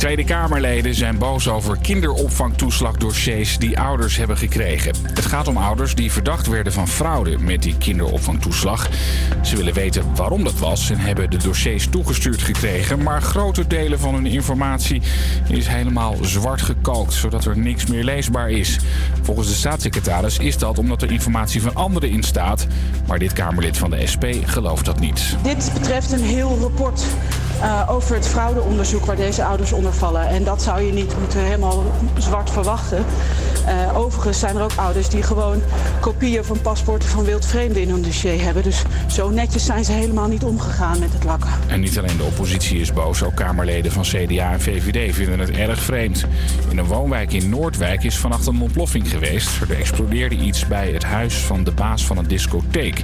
Tweede Kamerleden zijn boos over kinderopvangtoeslagdossiers die ouders hebben gekregen. Het gaat om ouders die verdacht werden van fraude met die kinderopvangtoeslag. Ze willen weten waarom dat was en hebben de dossiers toegestuurd gekregen. Maar grote delen van hun informatie is helemaal zwart gekalkt, zodat er niks meer leesbaar is. Volgens de staatssecretaris is dat omdat er informatie van anderen in staat. Maar dit Kamerlid van de SP gelooft dat niet. Dit betreft een heel rapport uh, over het fraudeonderzoek waar deze ouders onder vallen. En dat zou je niet moeten helemaal zwart verwachten. Uh, overigens zijn er ook ouders die gewoon kopieën van paspoorten van wildvreemden in hun dossier hebben. Dus zo netjes zijn ze helemaal niet omgegaan met het lakken. En niet alleen de oppositie is boos, ook Kamerleden van CDA en VVD vinden het erg vreemd. In een woonwijk in Noordwijk is vannacht een ontploffing geweest. Er explodeerde iets bij het huis van de baas van een discotheek.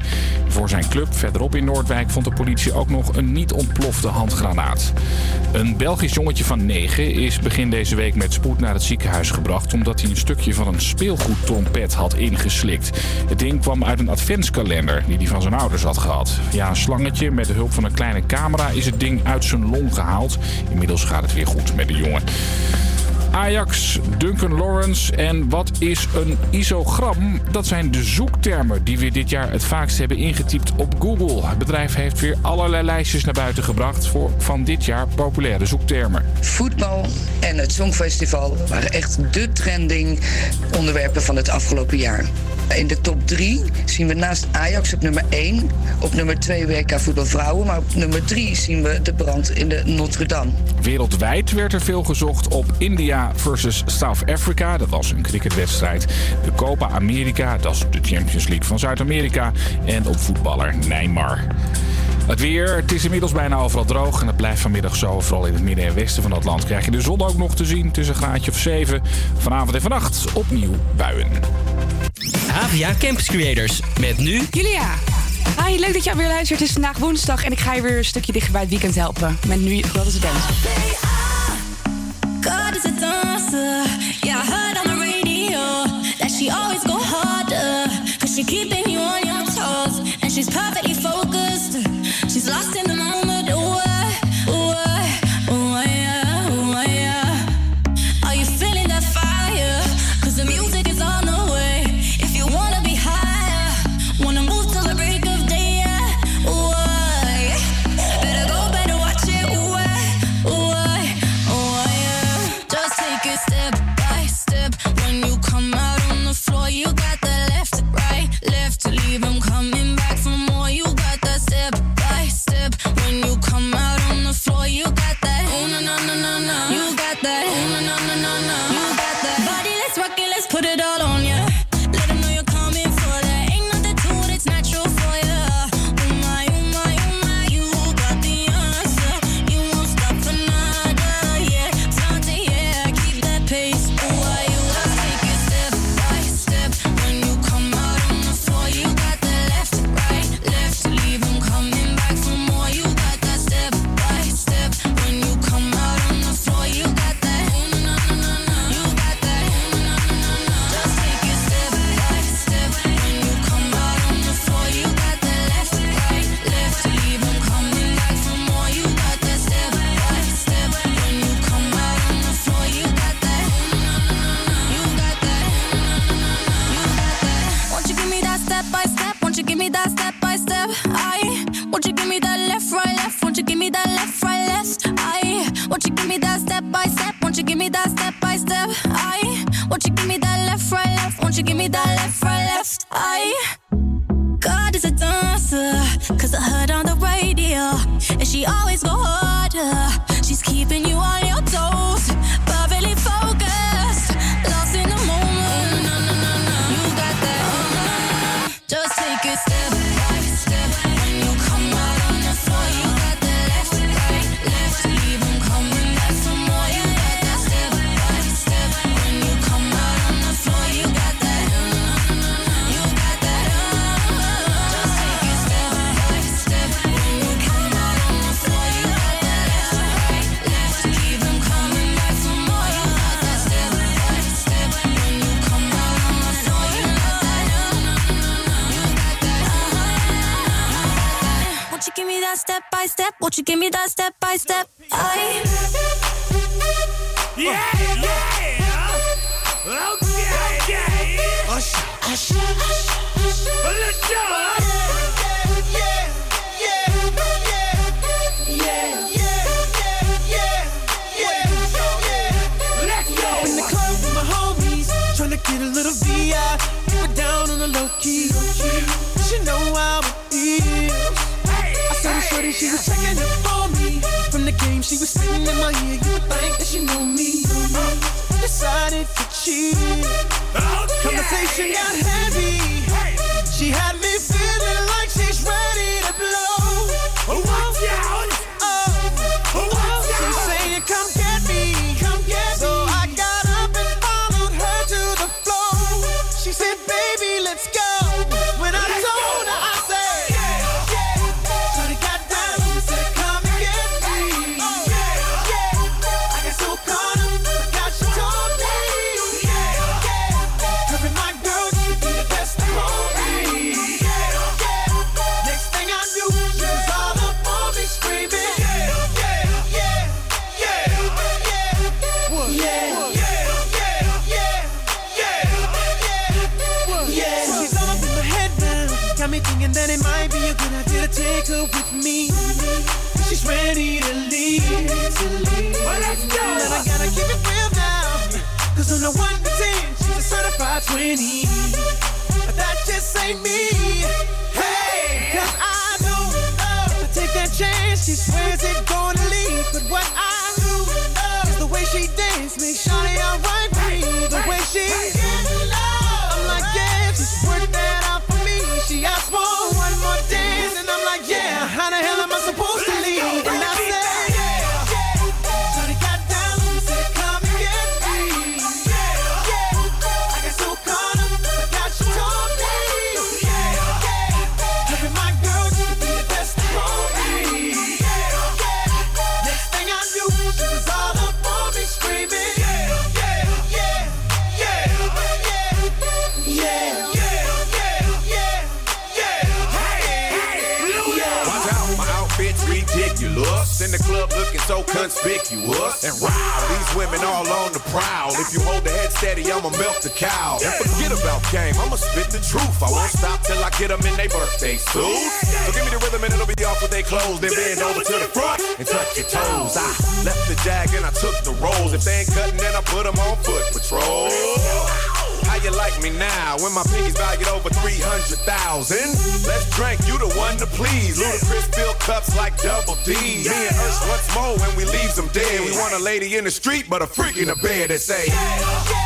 Voor zijn club verderop in Noordwijk vond de politie ook nog een niet ontplofte handgranaat. Een Belgisch jongetje van 9 is begin deze week met spoed naar het ziekenhuis gebracht omdat hij een stukje van een speelgoedtrompet had ingeslikt. Het ding kwam uit een adventskalender die hij van zijn ouders had gehad. Ja, een slangetje met de hulp van een kleine camera is het ding uit zijn long gehaald. Inmiddels gaat het weer goed met de jongen. Ajax, Duncan Lawrence en wat is een isogram? Dat zijn de zoektermen die we dit jaar het vaakst hebben ingetypt op Google. Het bedrijf heeft weer allerlei lijstjes naar buiten gebracht voor van dit jaar populaire zoektermen. Voetbal en het Songfestival waren echt de trending onderwerpen van het afgelopen jaar. In de top 3 zien we naast Ajax op nummer 1, op nummer 2 WK voetbal vrouwen, maar op nummer 3 zien we de brand in de Notre Dame. Wereldwijd werd er veel gezocht op India versus South Africa. Dat was een cricketwedstrijd. De Copa America, dat is de Champions League van Zuid-Amerika. En op voetballer Neymar. Het weer, het is inmiddels bijna overal droog en het blijft vanmiddag zo. Vooral in het midden en westen van het land krijg je de zon ook nog te zien. tussen een graadje of 7. Vanavond en vannacht opnieuw buien. Havia Campus Creators met nu Julia. Hi, leuk dat je weer luistert. Het is vandaag woensdag en ik ga je weer een stukje dichter bij het weekend helpen. Met nu het dance. God is a dancer. Yeah, I heard on the radio that she always go In the club looking so conspicuous. And wow, these women all on the prowl. If you hold the head steady, I'ma milk the cow. And forget about game, I'ma spit the truth. I won't stop till I get them in their birthday suits. So give me the rhythm and it'll be off with their clothes. Then bend over to the front and touch your toes. I left the jag and I took the rolls. If they ain't cutting, then I put them on foot patrol. How you like me now when my pinkies valued over 300,000? Let's drink, you the one to please. Ludacris fill cups like double D. Me and Ursh once more when we leaves them dead. We want a lady in the street, but a freak in the bed that say, Shawty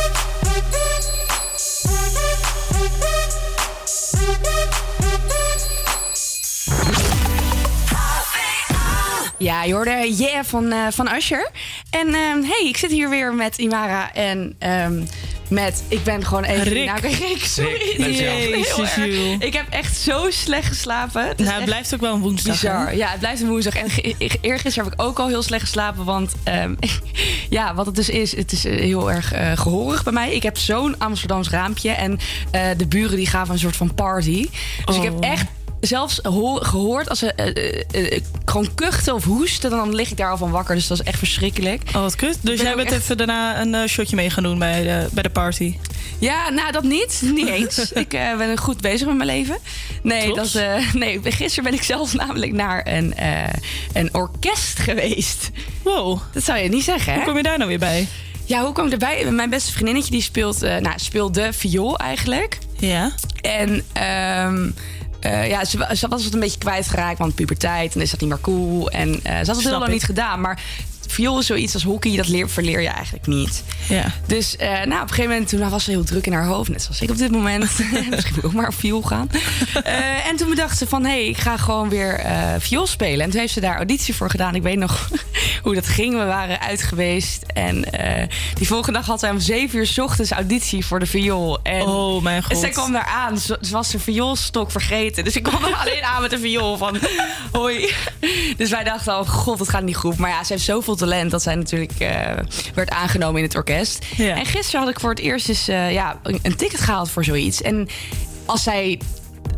Ja, je hoorde Yeah van, eh van Usher. En ehm, hey, ik zit hier weer met Imara en ehm, met... Ik ben gewoon even... Rick. Nou, Rick, sorry. Rick, Jezus. Ik heb echt zo slecht geslapen. Het Nou, het blijft ook wel een woensdag. Bizar. hè? Ja, het blijft een woensdag. En e- eergisteren heb ik ook al heel slecht geslapen. Want ehm, ja, wat het dus is, het is eh, heel erg eh gehoorig bij mij. Ik heb zo'n Amsterdams raampje. En eh, de buren die gaven een soort van party. Dus ik heb Oh. echt zelfs ho- gehoord als ze eh, eh, eh, gewoon kuchten of hoesten, dan lig ik daar al van wakker. Dus dat is echt verschrikkelijk. Oh, wat kut. Dus ben jij bent echt- even daarna een shotje mee gaan doen bij de, bij de party. Ja, nou dat niet. Niet eens. ik ben goed bezig met mijn leven. Nee, Trots? dat, nee, gisteren ben ik zelfs namelijk naar een, een orkest geweest. Wow. Dat zou je niet zeggen, hè? Hoe kom je daar nou weer bij? Ja, hoe kwam ik erbij? Mijn beste vriendinnetje die speelt, eh, nou, speelde viool eigenlijk. Ja. En ehm, eh, ja, ze, wa- ze was het een beetje kwijtgeraakt, want puberteit. En is dat niet meer cool. En eh, ze had het heel lang niet gedaan. Maar viool is zoiets als hockey, dat leer, verleer je eigenlijk niet. Ja. Dus eh, nou, op een gegeven moment toen was ze heel druk in haar hoofd. Net zoals ik op dit moment. Misschien moet ik ook maar op viool gaan. Eh, en toen bedacht ze van, hé, hey, ik ga gewoon weer eh viool spelen. En toen heeft ze daar auditie voor gedaan. Ik weet nog hoe dat ging. We waren uit geweest. En die volgende dag had zij om zeven uur 's ochtends auditie voor de viool. En, Oh, mijn en god. zij kwam daar aan. Ze, ze was de vioolstok vergeten. Dus ik kwam er alleen aan met de viool van, hoi. Dus wij dachten al, god, het gaat niet goed. Maar ja, ze heeft zoveel talent dat zij natuurlijk eh, werd aangenomen in het orkest. Ja. En gisteren had ik voor het eerst eens eh, ja, een een ticket gehaald voor zoiets. En als zij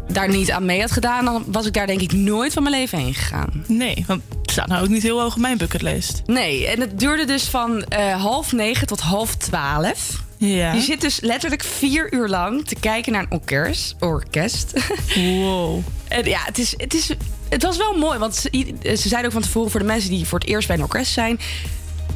daar niet aan mee had gedaan, dan was ik daar denk ik nooit van mijn leven heen gegaan. Nee, want het staat nou ook niet heel hoog op mijn bucketlist. Nee, en het duurde dus van eh, half negen tot half twaalf. Ja. Je zit dus letterlijk vier uur lang te kijken naar een orkest. orkest. Wow. En ja, het, is, het, is, het was wel mooi. Want ze, ze zeiden ook van tevoren voor de mensen die voor het eerst bij een orkest zijn.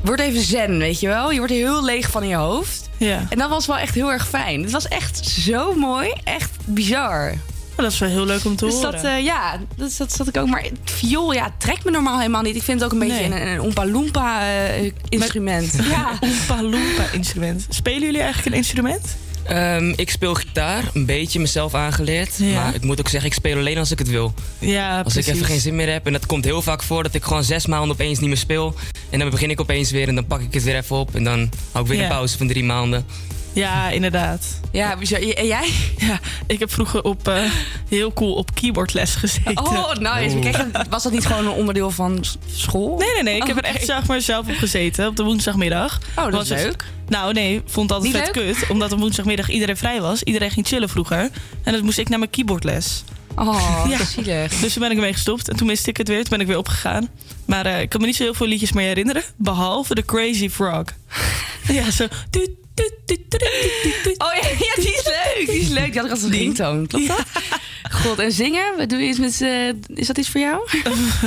Word even zen, weet je wel. Je wordt heel leeg van in je hoofd. Ja. En dat was wel echt heel erg fijn. Het was echt zo mooi. Echt bizar. Dat is wel heel leuk om te Dus horen. dat, eh, ja, dat, dat zat ik ook. Maar het viool, ja, trekt me normaal helemaal niet. Ik vind het ook een beetje Nee. een, een Oompa Loompa eh, instrument. ja. Oompa Loompa instrument. Spelen jullie eigenlijk een instrument? Ehm, ik speel gitaar, een beetje mezelf aangeleerd. Ja. Maar ik moet ook zeggen, ik speel alleen als ik het wil. Ja, Als precies. ik even geen zin meer heb. En dat komt heel vaak voor dat ik gewoon zes maanden opeens niet meer speel. En dan begin ik opeens weer en dan pak ik het weer even op. En dan hou ik weer Ja. een pauze van drie maanden. Ja, inderdaad. Ja, bizar. En jij? Ja, ik heb vroeger op, eh, heel cool op keyboardles gezeten. Oh, nice. Kijk, was dat niet gewoon een onderdeel van school? Nee, nee, nee. Ik Oh, heb er echt oké. zeg maar zelf op gezeten op de woensdagmiddag. Oh, dat Was is het- leuk. Nou, nee, vond het altijd vet kut. Omdat op woensdagmiddag iedereen vrij was. Iedereen ging chillen vroeger. En dan moest ik naar mijn keyboardles. Oh, Ja. zielig. Dus toen ben ik ermee gestopt. En toen miste ik het weer. Toen ben ik weer opgegaan. Maar eh, ik kan me niet zo heel veel liedjes meer herinneren. Behalve de Crazy Frog. ja, zo... toet, Oh ja, ja, die is leuk. Die is leuk. Die had ik als een ringtoon. Klopt dat? God, en zingen? Wat Doe je iets met... eh, is dat iets voor jou?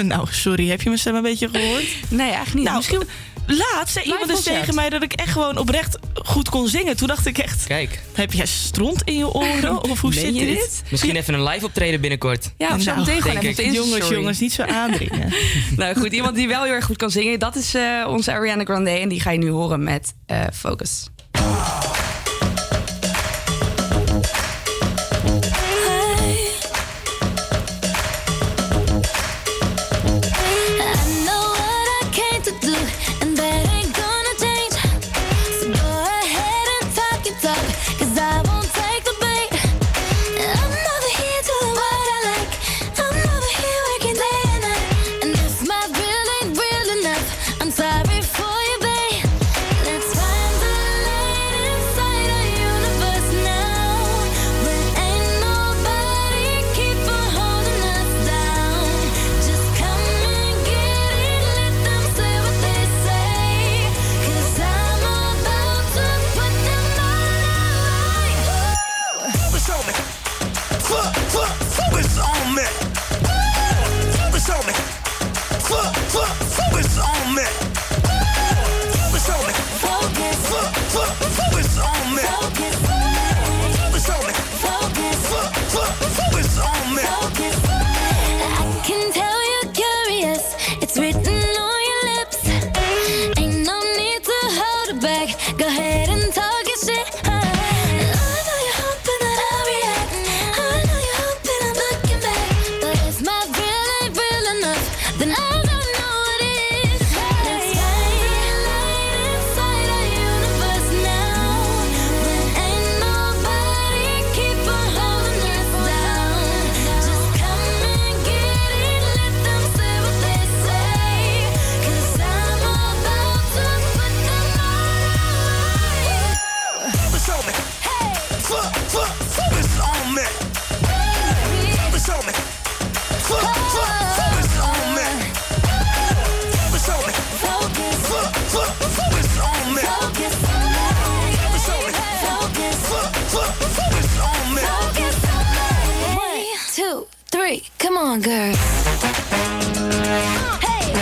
nou, sorry. Heb je mijn stem een beetje gehoord? Nee, eigenlijk niet. Nou, Misschien... Laatst zei iemand eens concert. tegen mij dat ik echt gewoon oprecht goed kon zingen. Toen dacht ik echt, Kijk, heb jij stront in je oren? Of hoe zit je dit? misschien even een live optreden binnenkort. Ja, of zo Nou, meteen gewoon even op Jongens, jongens, niet zo aandringen. Nou goed, iemand die wel heel erg goed kan zingen. Dat is eh, onze Ariana Grande. En die ga je nu horen met eh, Focus. I three. Come on, girl. Hey,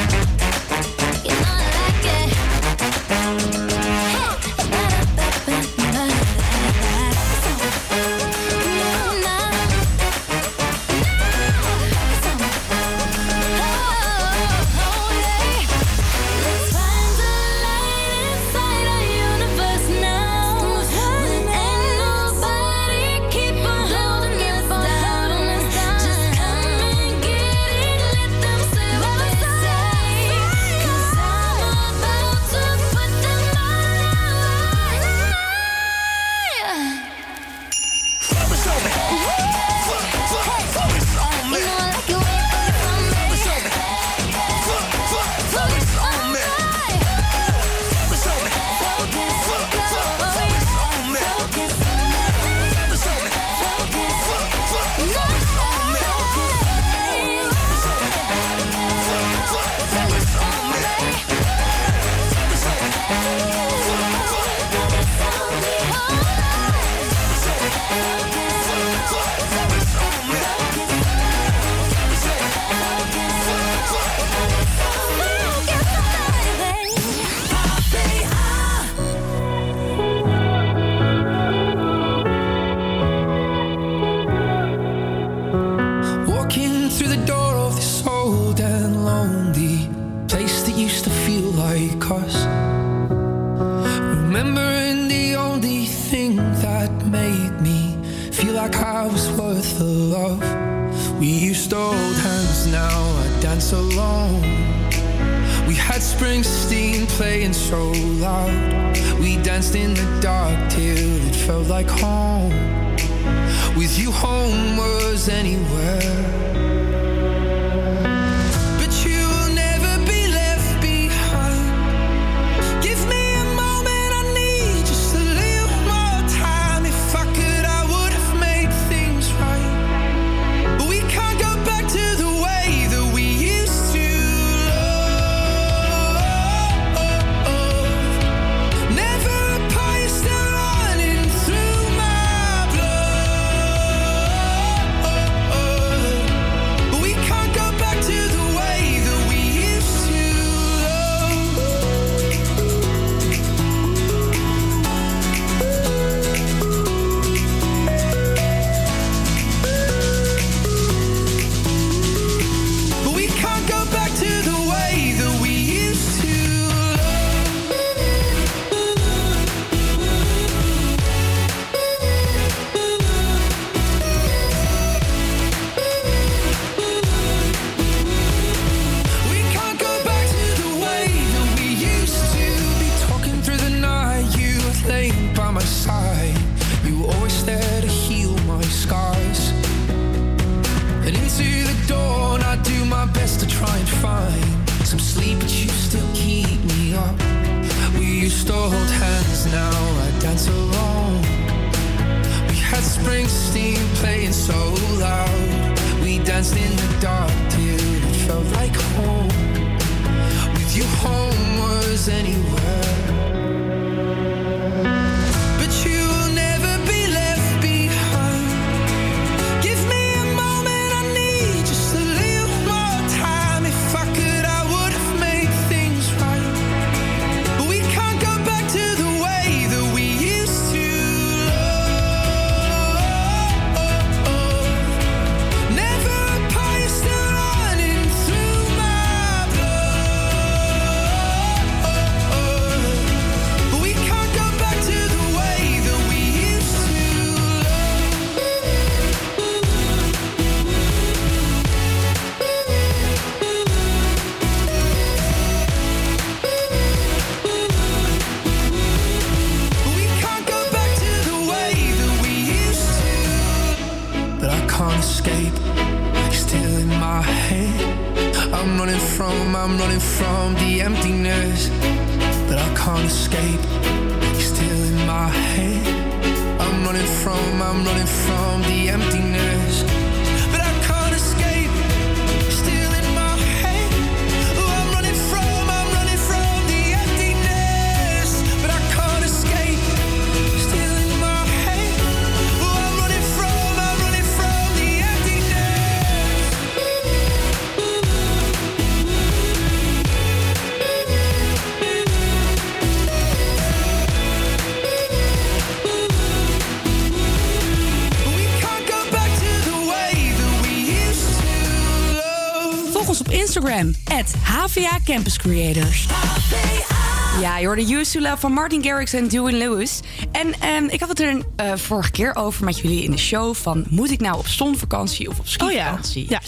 je hoorde Love van Martin Garrix en Dewey Lewis. En ehm, ik had het er eh, vorige keer over met jullie in de show... van moet ik nou op zonvakantie of op skivakantie? ja.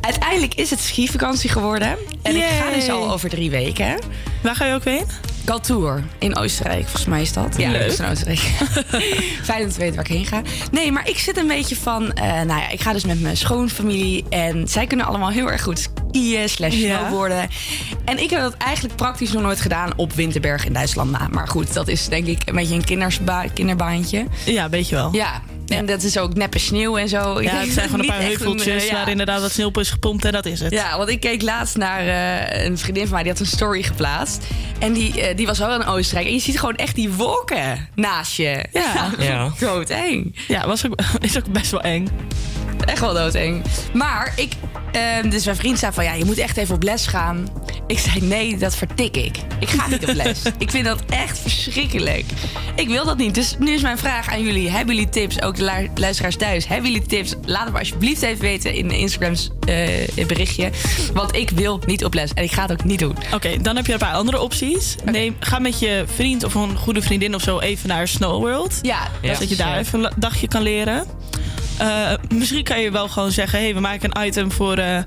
Uiteindelijk is het skivakantie geworden. En ik ga dus al over drie weken. Waar ga je ook heen? Galtour in Oostenrijk, volgens mij is dat. Ja, Leuk. in Oostenrijk. Fijn om te weten waar ik heen ga. Nee, maar ik zit een beetje van... eh, nou ja, ik ga dus met mijn schoonfamilie... en zij kunnen allemaal heel erg goed skiën slash Ja. snowboarden. En ik heb dat eigenlijk praktisch nog nooit gedaan op Winterberg in Duitsland. Maar goed, dat is denk ik een beetje een kindersba kinderbaantje. Ja, weet je wel. Ja, en dat is ook neppe sneeuw en zo. Ja, het zijn gewoon een paar heuveltjes eh, ja. waar inderdaad wat sneeuw op is gepompt en dat is het. Ja, want ik keek laatst naar eh, een vriendin van mij, die had een story geplaatst. En die, eh, die was wel in Oostenrijk. En je ziet gewoon echt die wolken naast je. Ja. Ja. Doodeng. Ja, was ook, is ook best wel eng. Echt wel doodeng. Maar ik, eh, dus mijn vriend zei van, ja, je moet echt even op les gaan. Ik zei, nee, dat vertik ik. Ik ga niet op les. ik vind dat echt verschrikkelijk. Ik wil dat niet. Dus nu is mijn vraag aan jullie. Hebben jullie tips, ook de lu- luisteraars thuis, hebben jullie tips? Laat het me alsjeblieft even weten in de Instagrams eh, berichtje. Want ik wil niet op les en ik ga het ook niet doen. Oké, dan heb je een paar andere opties. Neem, ga met je vriend of een goede vriendin of zo even naar Snow World. Ja, Ja. Zodat je daar even een dagje kan leren. Eh, misschien kan je wel gewoon zeggen... hey, we maken een item voor eh, eh,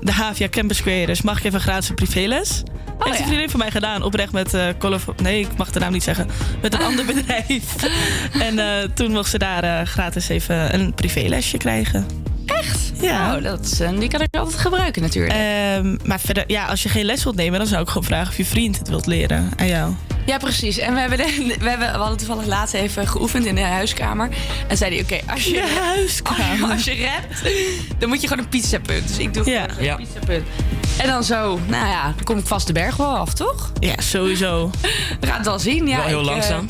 de Havia Campus Creators. Mag ik even een gratis privéles? Oh, Heeft ja. een vriendin van mij gedaan. Oprecht met of... Nee, ik mag de naam niet zeggen. Met een ander bedrijf. en toen mocht ze daar gratis even een privélesje krijgen. Echt? Ja. Oh, dat, is, die kan ik altijd gebruiken natuurlijk. Ehm, maar verder, ja, als je geen les wilt nemen... dan zou ik gewoon vragen of je vriend het wilt leren aan jou. Ja, precies. En we, hebben de- we, hebben, we hadden toevallig laatst even geoefend in de huiskamer. En zei hij, oké, als je... De huiskamer. Als je rapt, dan moet je gewoon een pizzapunt. Dus ik doe Ja. gewoon Ja. een pizzapunt. En dan zo, nou ja, dan kom ik vast de berg wel af, toch? Ja, sowieso. We gaan het wel zien. Ja, Wel heel ik, eh, langzaam.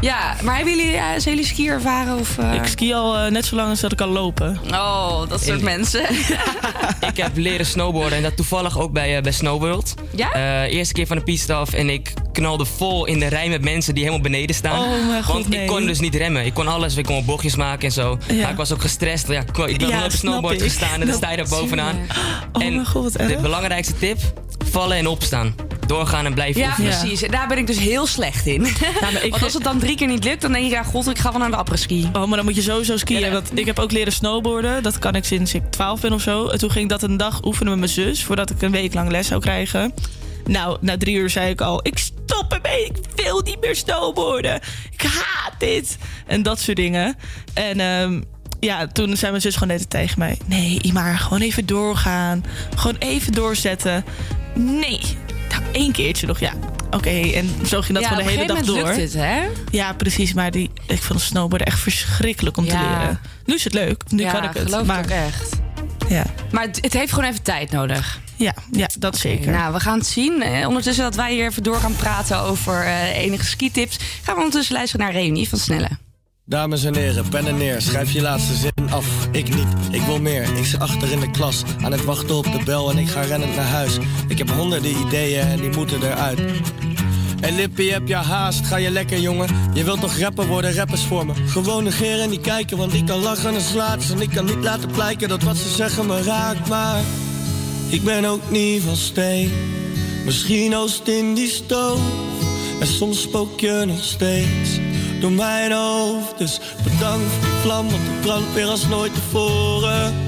ja, maar hebben jullie, ja, zijn jullie skier ervaren? Of, eh? Ik ski al net zo lang als dat ik kan lopen. Oh, dat soort mensen. Ik heb leren snowboarden en dat toevallig ook bij, eh, bij Snowworld. Ja? Eh, eerste keer van de piste af en ik knalde vol in de rij met mensen die helemaal beneden staan. Oh, mijn god, Want nee. ik kon dus niet remmen. Ik kon alles. Ik kon bochtjes maken en zo. Ja. Maar ik was ook gestrest. Ja, ik, ben Ja, op een snowboard ik. gestaan en dan sta je daar bovenaan. Oh en mijn god, de belangrijkste tip: vallen en opstaan. Doorgaan en blijven Ja, oefenen. precies. En daar ben ik dus heel slecht in. ik- Want als het dan drie keer niet lukt, dan denk ik, ja, god, ik ga wel naar de après-ski. Oh, maar dan moet je sowieso skiën. Ja. Want ik heb ook leren snowboarden. Dat kan ik sinds ik 12 ben of zo. En toen ging ik dat een dag oefenen met mijn zus. Voordat ik een week lang les zou krijgen. Nou, na drie uur zei ik al... Ik stop ermee. Ik wil niet meer snowboarden. Ik haat dit. En dat soort dingen. En ehm, ja, toen zei mijn zus gewoon net tegen mij... Nee, Imar, gewoon even doorgaan. Gewoon even doorzetten. Nee. Nou, één keertje nog, ja. Oké, en zo ging dat ja, gewoon de hele dag door. lukt het, hè? Ja, precies. Maar die, ik vond snowboarden echt verschrikkelijk om te leren. Nu is het leuk. Nu ja, kan ik het. maar, echt. Ja. Maar het, het heeft gewoon even tijd nodig. Ja, ja, dat zeker. Nou, we gaan het zien. Eh, ondertussen dat wij hier even door gaan praten over eh, enige skitips... gaan we ondertussen luisteren naar Reunie van Snelle. Dames en heren, pen en neer, schrijf je laatste zin af. Ik niet, ik wil meer. Ik zit achter in de klas, aan het wachten op de bel en ik ga rennend naar huis. Ik heb honderden ideeën en die moeten eruit. En Lippie, heb je haast? Ga je lekker, jongen? Je wilt toch rapper worden, rappers voor me? Gewoon negeren en niet kijken, want ik kan lachen en slaat. En ik kan niet laten blijken dat wat ze zeggen me raakt, maar... Ik ben ook niet van steen. Misschien oost in die stoof. En soms spook je nog steeds door mijn hoofd. Dus bedankt voor die vlam, want het brandt weer als nooit tevoren.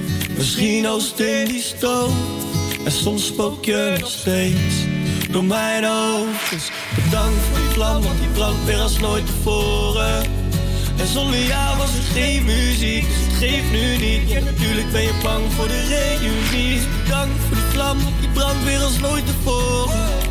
Misschien oost in die. En soms spook je nog steeds door mijn hoofd. Dus bedankt voor die vlam, want die brandt weer als nooit tevoren. En zonder jou was er geen muziek, dus het geeft nu niet. Ja, natuurlijk ben je bang voor de reunie. Dus bedankt voor die vlam, want die brandt weer als nooit tevoren.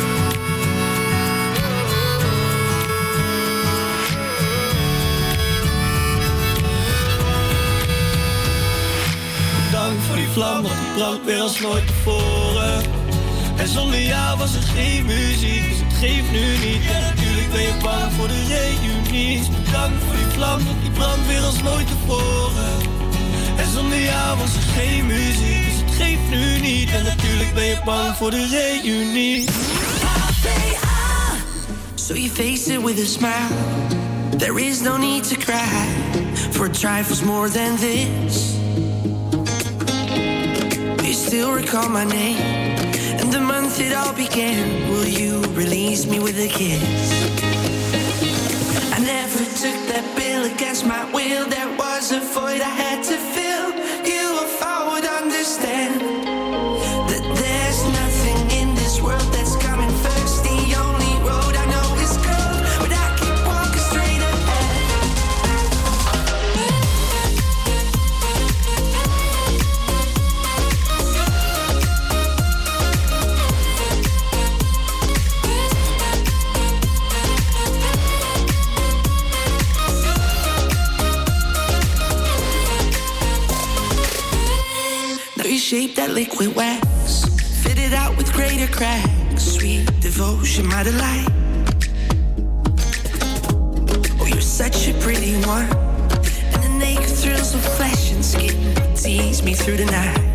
Vlam, want die brandt weer als nooit tevoren. En zonder jou was er geen muziek, dus het geeft nu niet. En natuurlijk ben je bang voor de reunie. Dus bedankt voor die vlam, want die brandt weer als nooit tevoren. En zonder jou was er geen muziek, dus het geeft nu niet. En natuurlijk ben je bang voor de reunie. So you face it with a smile. There is no need to cry for trifles more than this. Still recall my name and the month it all began. Will you release me with a kiss? I never took that bill against my will. There was a void I had to fill. You, if I would understand liquid wax, fit it out with greater cracks. Sweet devotion, my delight. Oh, you're such a pretty one, and the naked thrills of flesh and skin tease me through the night.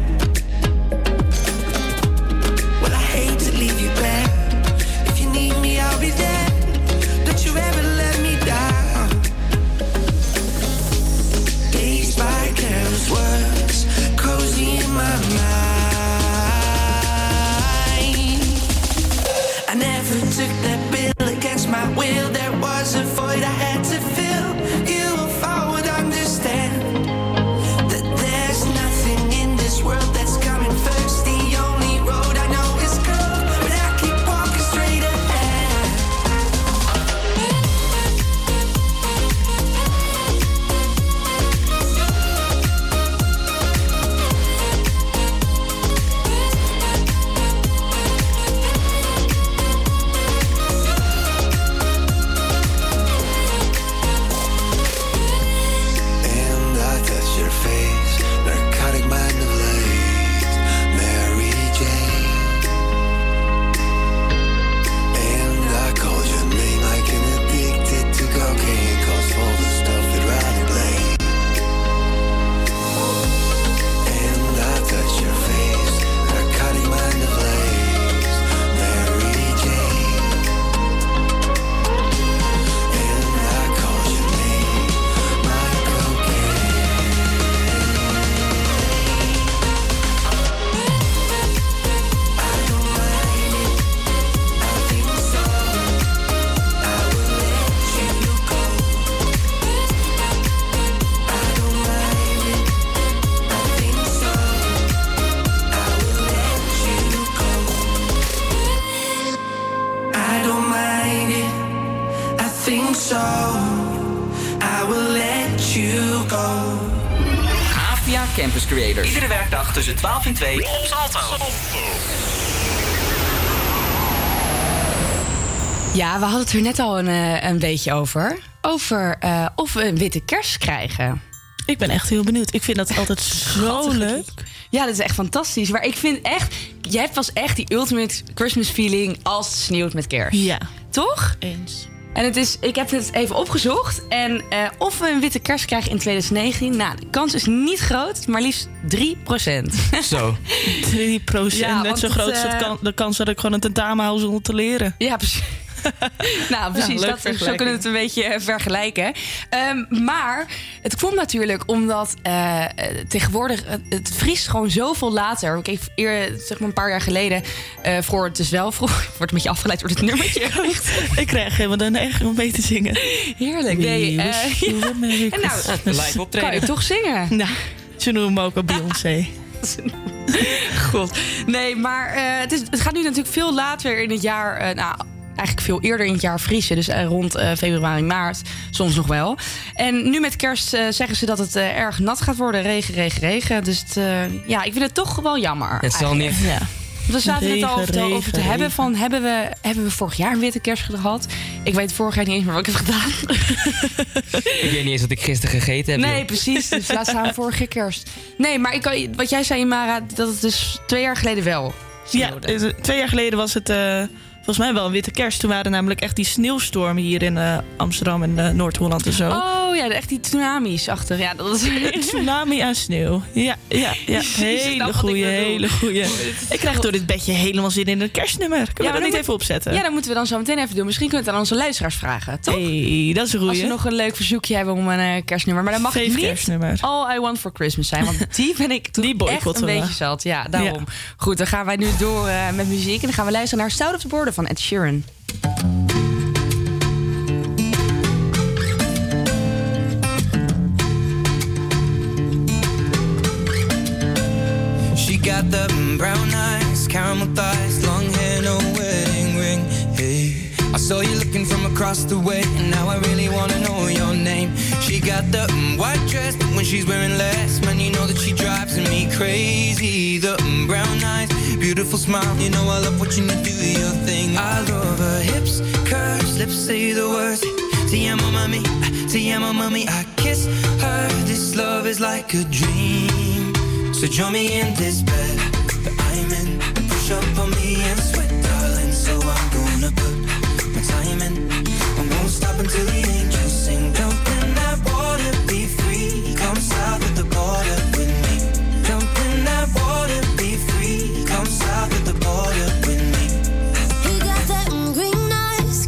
2 op Salto. Ja, we hadden het er net al een, eh, een beetje over. Over eh, of we een witte kerst krijgen. Ik ben echt heel benieuwd. Ik vind dat altijd zo leuk. Ja, dat is echt fantastisch. Maar ik vind echt, jij hebt pas echt die ultimate Christmas feeling als het sneeuwt met kerst. Ja. Toch? Eens. En het is, ik heb het even opgezocht. En eh, of we een witte kerst krijgen in 2019. Nou, de kans is niet groot, maar liefst 3% Zo. 3 procent, Ja, net want zo het, groot is eh, het kan, de kans dat ik gewoon een tentamen hou zonder te leren. Ja, precies. nou, precies. dat, zo kunnen we het een beetje eh, vergelijken. Ehm, maar het komt natuurlijk omdat eh, eh, tegenwoordig... Het, het vriest gewoon zoveel later. Ik heb eerder, zeg maar een paar jaar geleden... eh voor het dus wel vroeg... Ik word een beetje afgeleid door dit nummertje. ik krijg helemaal de neiging om mee te zingen. Heerlijk. Nee, We eh, wish you a Merry En nou, live optreden. Kan je toch zingen? Nou, ze noemen me ook al Beyoncé. God. Nee, maar eh, het, is, het gaat nu natuurlijk veel later in het jaar. eh, nou, eigenlijk veel eerder in het jaar vriezen. Dus eh, rond eh, februari, maart. Soms nog wel. En nu met kerst eh, zeggen ze dat het eh, erg nat gaat worden. Regen, regen, regen. Dus het, eh, ja, ik vind het toch wel jammer. Het zal niet. Ja. We zaten net al over te, Regen, over te regen, hebben regen. van... Hebben we, hebben we vorig jaar een witte kerst gehad? Ik weet vorig jaar niet eens meer wat ik heb gedaan. Ik weet niet eens wat ik gisteren gegeten heb. Nee, joh. precies. Dus laat staan vorige kerst. Nee, maar ik, kan- wat jij zei, Mara, dat het dus twee jaar geleden wel Ja, twee jaar geleden was het eh, volgens mij wel een witte kerst. Toen waren namelijk echt die sneeuwstormen hier in eh, Amsterdam en eh, Noord-Holland en zo. Oh ja, echt die tsunamis achter. Ja, dat is... Een tsunami aan sneeuw. Ja, ja, ja. Hele bedoel. hele goeie. Ik krijg door dit bedje helemaal zin in een kerstnummer. Kunnen we dat niet moet- even opzetten? Ja, dat moeten we dan zo meteen even doen. Misschien kunnen we het aan onze luisteraars vragen, toch? Hey, dat is een Als goeie. ze nog een leuk verzoekje hebben om een eh, kerstnummer. Maar dan mag het Fave niet kerstnummer. All I Want For Christmas zijn. Want die ben ik toen Die echt een we. beetje zat. Ja, daarom. Ja. Goed, dan gaan wij nu door eh, met muziek. En dan gaan we luisteren naar Stout of the Border van Ed Sheeran. She got the brown eyes, caramel thighs, saw you looking from across the way, and now I really wanna know your name. She got the mm, white dress, but when she's wearing less, man, you know that she drives me crazy. The mm, brown eyes, beautiful smile, you know I love watching you do your thing. I love her hips, curves, lips say the words. Te amo, mami, te amo, mami. I kiss her. This love is like a dream. So join me in this bed that I'm in. Push up on me and sweat, darling. So I'm gonna put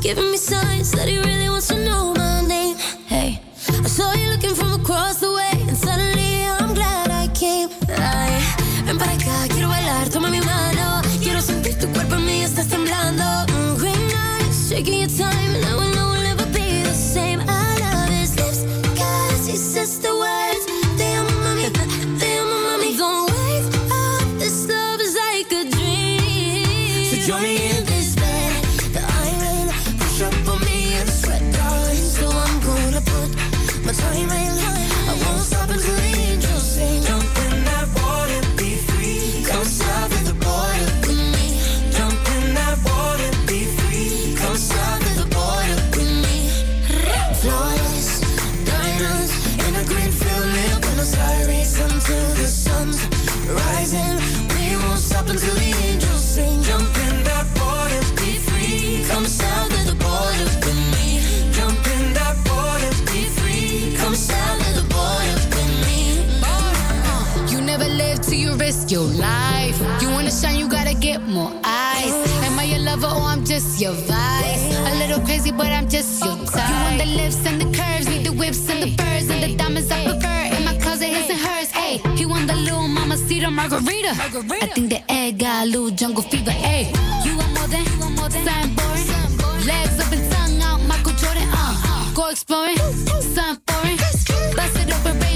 giving me signs just your vice? A little crazy, but I'm just your type. You want the lips and the curves, need the whips and the furs and the diamonds I prefer. In my closet, his and hers. Hey, he want the little mama cedar margarita. I think the egg got a little jungle fever. Hey, you want more than, you want more than something boring. Legs up and tongue out, Michael Jordan. Uh, go exploring, something foreign. Bust it open,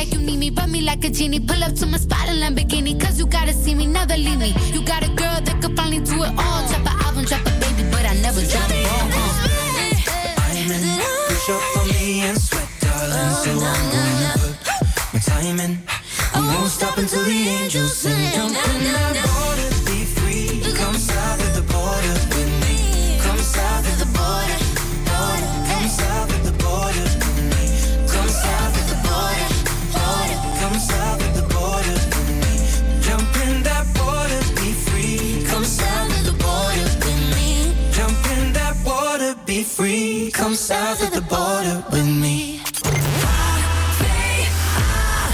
like you need me, rub me like a genie. Pull up to my spot in Lamborghini, cause you gotta see me, never leave me. You got a girl that could finally do it all. Drop an album, drop a baby, but I never drop ball. Uh. I'm in. Push up for me and sweat, darling. So I'm gonna put my time in. I won't stop until the angels sing. Jump in that water, south of the border with me.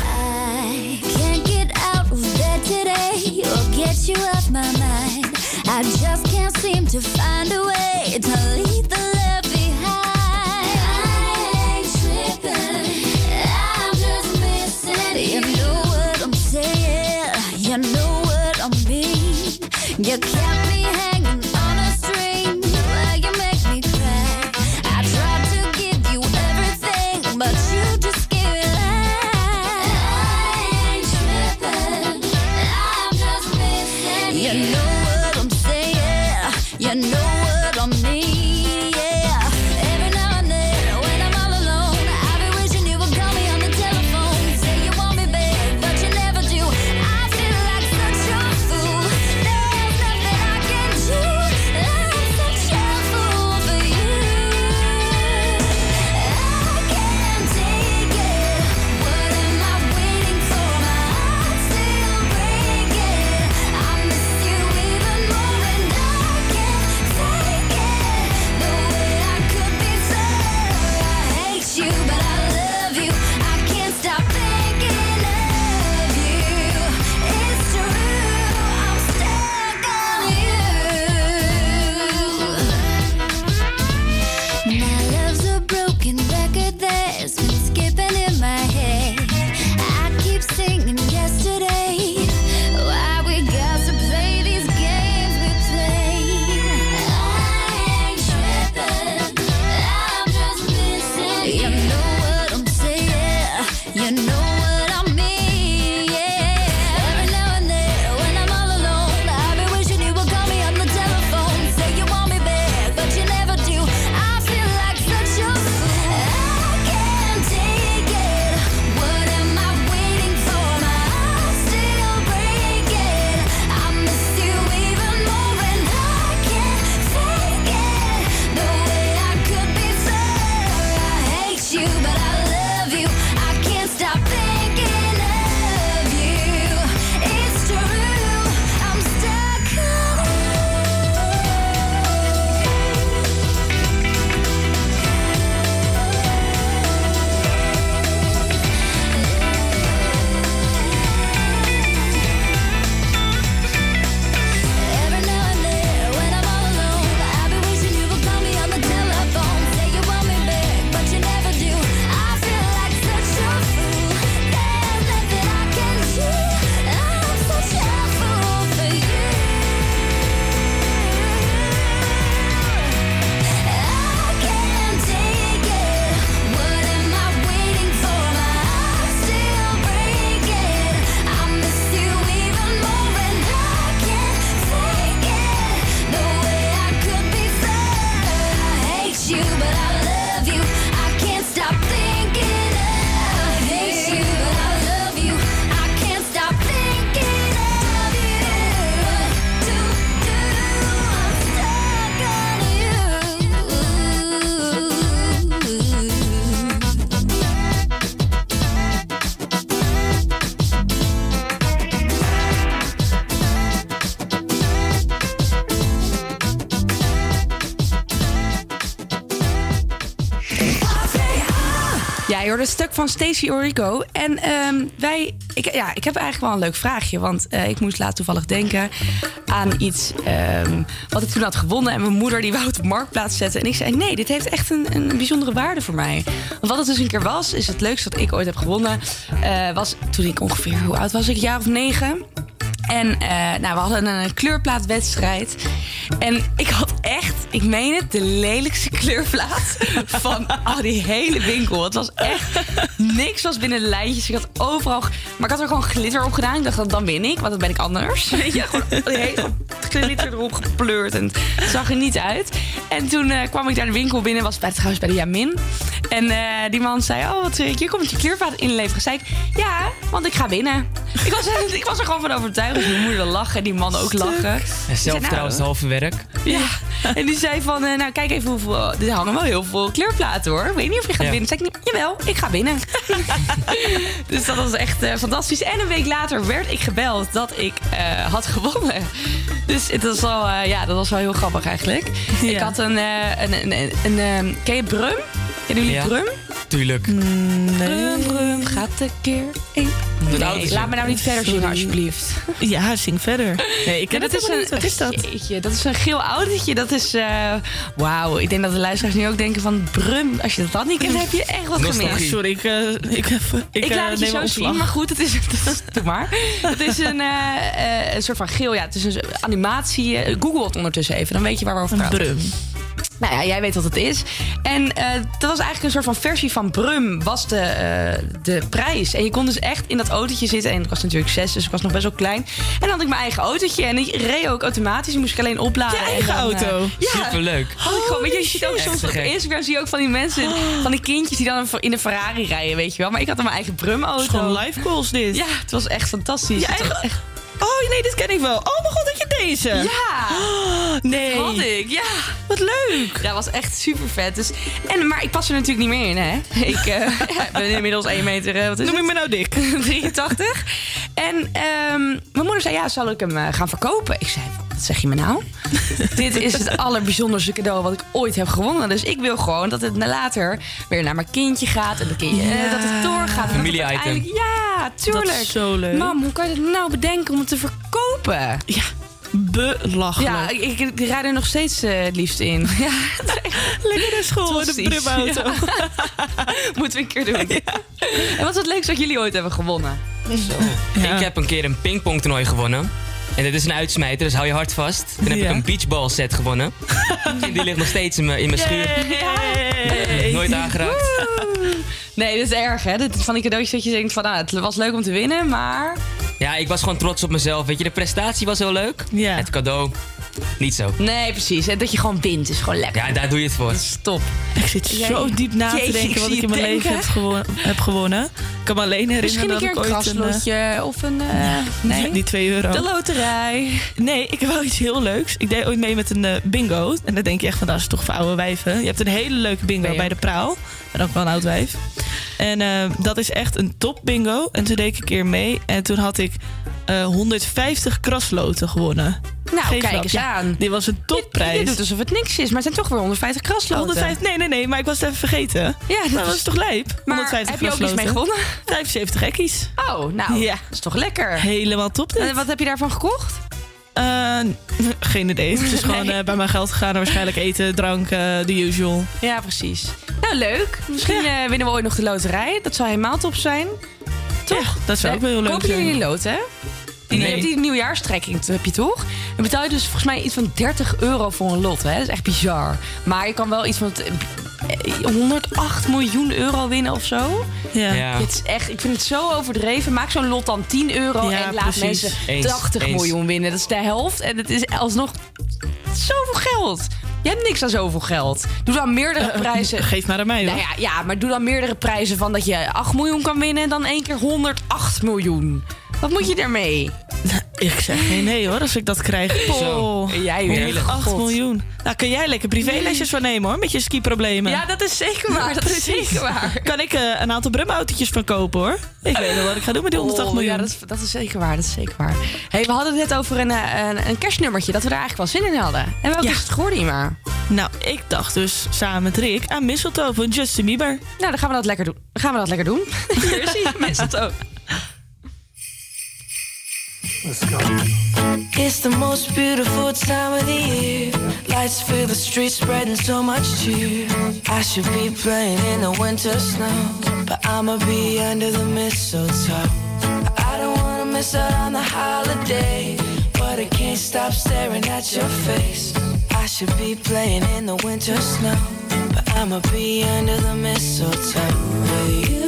I can't get out of bed today or get you off my mind. I just can't seem to find a way to leave the love behind. I ain't tripping, I'm just missing. You know what I'm saying, you know what I mean. You kept Ja, stuk van Stacey Orico. En ehm, wij, ik, ja, ik heb eigenlijk wel een leuk vraagje. Want eh, ik moest laat toevallig denken aan iets ehm, wat ik toen had gewonnen. En mijn moeder die wou het op marktplaats zetten. En ik zei, nee, dit heeft echt een, een bijzondere waarde voor mij. Want wat het dus een keer was, is het leukste wat ik ooit heb gewonnen. eh, was toen ik ongeveer, hoe oud was ik? Een jaar of negen. En eh, nou, we hadden een kleurplaatwedstrijd. En ik had echt, ik meen het, de lelijkste kleurplaat van al die hele winkel. Het was echt, niks was binnen de lijntjes. Ik had overal, maar ik had er gewoon glitter op gedaan. Ik dacht, dan win ik, want dan ben ik anders. Weet je, gewoon hele glitter erop gepleurd. En het zag er niet uit. En toen eh, kwam ik daar de winkel binnen, was bij, trouwens bij de Jamin. En eh, die man zei, oh, wat, eh, je komt je kleurplaat inleveren. Zei ik, ja, want ik ga winnen. Ik was, ik was er gewoon van overtuigd. Dus mijn moeder lachen en die man ook lachen. En Ik zei, zelfvertrouwen is het halve werk. Ja, en die zei van, nou kijk even hoeveel... Er hangen wel heel veel kleurplaten hoor. Ik weet niet of je gaat Ja. winnen. Zei ik, jawel, ik ga winnen. dus dat was echt fantastisch. En een week later werd ik gebeld dat ik had gewonnen. Dus Dus het was wel, eh, ja, dat was wel heel grappig eigenlijk. Ik had een, eh, een, een, een, een, ehm, ken je Brum? Kennen jullie Ja. Brum? Tuurlijk. Brum, Brum, gaat een keer één. Moet Nee, laat me nou niet verder zingen, Sorry. alsjeblieft. Ja, zing verder. Nee, ik ken Ja, het helemaal niet. Wat is dat? Jeetje, dat is een geel autootje. Dat is, eh, wauw. Ik denk dat de luisteraars nu ook denken van Brum. Als je dat dan niet kent, heb je echt wat gemist. Sorry, ik, eh, ik, even, ik, Ik, eh, laat het je zo een zien, maar goed, het is, is- doe maar. Het is een, eh, eh, een soort van geel, ja, het is een animatie. eh, Google het ondertussen even, dan weet je waar we over praten. Brum. Nou ja, jij weet wat het is. En eh, dat was eigenlijk een soort van versie van Brum, was de, eh, de prijs. En je kon dus echt in dat autootje zitten. En ik was natuurlijk zes, dus ik was nog best wel klein. En dan had ik mijn eigen autootje. En die reed ook automatisch. Die moest ik alleen opladen. Je En eigen dan, eh, auto? ja, Superleuk. had ik gewoon, weet je, je ziet ook soms op. Instagram zie je ook van die mensen, van die kindjes die dan in een Ferrari rijden, weet je wel. Maar ik had dan mijn eigen Brum-auto. Het is gewoon live calls dit. Ja, het was echt fantastisch. Je was eigen- echt- Oh nee, dit ken ik wel. Oh mijn god, dat je deze. Ja! Oh, nee. Dat had ik, ja. Wat leuk. Dat was echt super vet. Dus, en, maar ik pas er natuurlijk niet meer in, hè? Ik eh, ja, ik ben inmiddels 1 meter. eh, wat is Noem je het? me nou dik? 83. En ehm, mijn moeder zei: Ja, zal ik hem eh, gaan verkopen? Ik zei: Wat zeg je me nou? Dit is het allerbijzonderste cadeau wat ik ooit heb gewonnen. Dus ik wil gewoon dat het later weer naar mijn kindje gaat. En dat, kindje, eh, Ja. dat het doorgaat. Familie-item. Uiteindelijk- Ja, tuurlijk. Dat is zo leuk. Mam, hoe kan je het nou bedenken om het te verkopen? Ja, belachelijk. Ja, ik, ik, ik rijd er nog steeds eh, het liefst in. Ja, Lekker naar school in de brumauto. Moeten we een keer doen. En wat is het leukste wat jullie ooit hebben gewonnen? Ik heb een keer een pingpongtoernooi gewonnen. En dit is een uitsmijter, dus hou je hart vast. Dan heb Ja. ik een beachball set gewonnen. en die ligt nog steeds in mijn, in mijn schuur. Nooit aangeraakt. Nee, dat is erg, hè? Is van die cadeautjes dat je denkt van, nou, het was leuk om te winnen, maar... Ja, ik was gewoon trots op mezelf. Weet je, de prestatie was heel leuk. Ja. Het cadeau, niet zo. Nee, precies. En dat je gewoon wint is gewoon lekker. Ja, daar doe je het voor. Stop. Ik zit Jij- zo diep na te Jeetje, denken wat ik in mijn leven heb, gewo- heb gewonnen. Ik kan me alleen herinneren Misschien een dat ik een ooit een... eh, kraslotje of een... eh, nee? Die 2 euro. De loterij. Nee, ik heb wel iets heel leuks. Ik deed ooit mee met een eh, bingo. En dan denk je echt van, dat is toch voor oude wijven. Je hebt een hele leuke bingo bij de Praal. Ben ook wel een oud wijf. En eh, dat is echt een top bingo. En toen deed ik een keer mee. En toen had ik eh, 150 krasloten gewonnen. Nou, Geen kijk grap. eens Ja, aan. Dit was een Je topprijs. doet alsof het niks is, maar het zijn toch weer 150 krasloten. 150, nee, nee, nee, maar ik was het even vergeten. Ja, dat Nou, dat is- toch lijp? Maar 150 heb je ook iets mee gewonnen? 75 hekkies. Oh, nou, Ja. dat is toch lekker. Helemaal top dit. En wat heb je daarvan gekocht? Eh, geen idee. Het is gewoon Nee. eh, bij mijn geld gegaan. Waarschijnlijk eten, drank, eh, the usual. Ja, precies. Nou, leuk. Misschien eh, winnen we ooit nog de loterij. Dat zou helemaal top zijn. Toch? dat zou ook wel heel leuk Kopen zijn. jullie een lot, hè? Die, Nee. Die nieuwjaarstrekking, heb je toch? Dan betaal je dus volgens mij iets van 30 euro voor een lot, hè? Dat is echt bizar. Maar je kan wel iets van eh, 108 miljoen euro winnen of zo. Ja. Ja. Het is echt, ik vind het zo overdreven. Maak zo'n lot dan 10 euro Ja, en laat precies. mensen Eens, 80 eens. miljoen winnen. Dat is de helft. En het is alsnog zoveel geld. Je hebt niks aan zoveel geld. Doe dan meerdere prijzen. Geef maar aan mij, hoor. Nou ja, ja, maar doe dan meerdere prijzen van dat je 8 miljoen kan winnen en dan één keer 108 miljoen. Wat moet je ermee? Ik zeg geen nee hoor, als ik dat krijg. Oh, En jij weer. 108 God. miljoen. Nou, kun jij lekker privélesjes van nemen hoor, met je skiproblemen. Ja, dat is zeker waar. Dat is zeker waar. Kan ik eh, een aantal brumautootjes van kopen hoor. Ik weet wel wat ik ga doen met die 108 Oh, miljoen. Ja, dat is, dat is zeker waar. Dat is zeker waar. Hey, we hadden het net over een, eh, een, een kerstnummertje. Dat we daar eigenlijk wel zin in hadden. En welke Ja. is het geworden, Ima? Nou, ik dacht dus samen met Rick aan Mistletoe van Justin Bieber. Nou, dan gaan we dat lekker doen. Dan gaan we dat lekker doen. Hier is hij, mistletoe. It's the most beautiful time of the year. Lights fill the streets, spreading so much cheer. I should be playing in the winter snow, but I'ma be under the mistletoe. I don't wanna miss out on the holiday, but I can't stop staring at your face. I should be playing in the winter snow, but I'ma be under the mistletoe with you,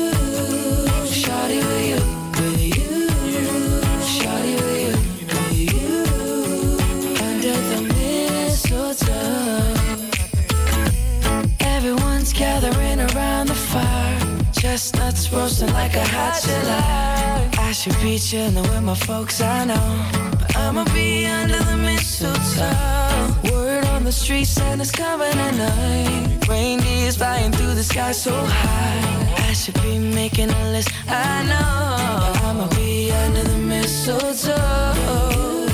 chestnuts roasting like a hot July. I should be chilling with my folks, I know, but I'ma be under the mistletoe. Word on the street, Santa's coming tonight. Reindeer's flying through the sky so high. I should be making a list, I know. But I'ma be under the mistletoe.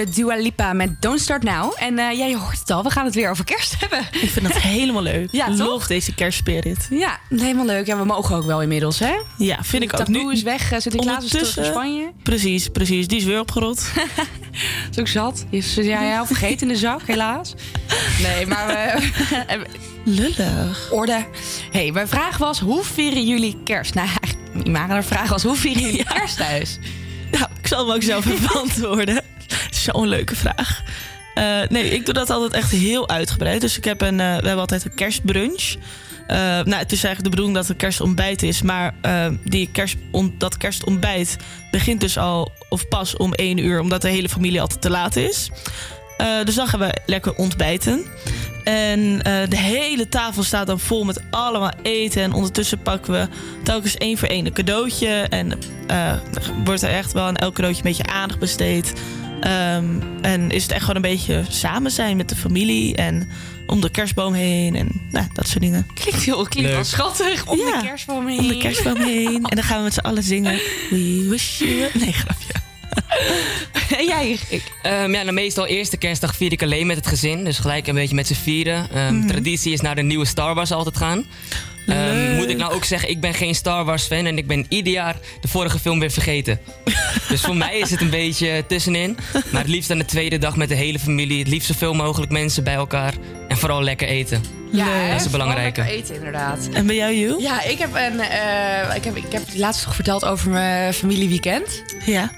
hoorde Dua Lipa met Don't Start Now. En eh, jij hoort het al, we gaan het weer over kerst hebben. Ik vind dat helemaal leuk. Ja, deze kerstspirit. Ja, helemaal leuk. Ja, we mogen ook wel inmiddels, hè? Ja, vind ik ook. Taboe nu, is weg, eh, zit ik terug in Spanje. Precies, precies. Die is weer opgerot. is ook zat. Is ja, vergeten in de zak, helaas. Nee, maar we... Lullig. Orde. hey, mijn vraag was, hoe vieren jullie kerst? Nou, maar mijn vraag was, hoe vieren jullie kerst thuis? Nou, ik zal hem ook zelf beantwoorden. Zo'n leuke vraag. Eh, nee, ik doe dat altijd echt heel uitgebreid. Dus ik heb een, eh, we hebben altijd een kerstbrunch. Eh, nou, het is eigenlijk de bedoeling dat het kerstontbijt is. Maar die kerst, dat kerstontbijt begint dus al of pas om 1 uur, omdat de hele familie altijd te laat is. Dus dan gaan we lekker ontbijten. En de hele tafel staat dan vol met allemaal eten. En ondertussen pakken we telkens één voor één een cadeautje. En er wordt er echt wel aan elk cadeautje een beetje aandacht besteed. Ehm, en is het echt gewoon een beetje samen zijn met de familie. En om de kerstboom heen. En nou, dat soort dingen. Klinkt heel klinkt wel schattig. Om de kerstboom heen. Om de kerstboom heen. En dan gaan we met z'n allen zingen. We wish you... Nee, grapje. En jij? Ehm, ja, nou, meestal eerste kerstdag vier ik alleen met het gezin. Dus gelijk een beetje met z'n vieren. Ehm, Mhm. Traditie is naar de nieuwe Star Wars altijd gaan. Ehm, moet ik nou ook zeggen, ik ben geen Star Wars fan. En ik ben ieder jaar de vorige film weer vergeten. dus voor mij is het een beetje tussenin. Maar het liefst aan de tweede dag met de hele familie. Het liefst zoveel mogelijk mensen bij elkaar. En vooral lekker eten. Ja, dat is het belangrijke. lekker eten, inderdaad. En bij jou, Jules? Ja, ik heb, een, eh, ik heb, ik heb laatst nog verteld over mijn familieweekend. Ja.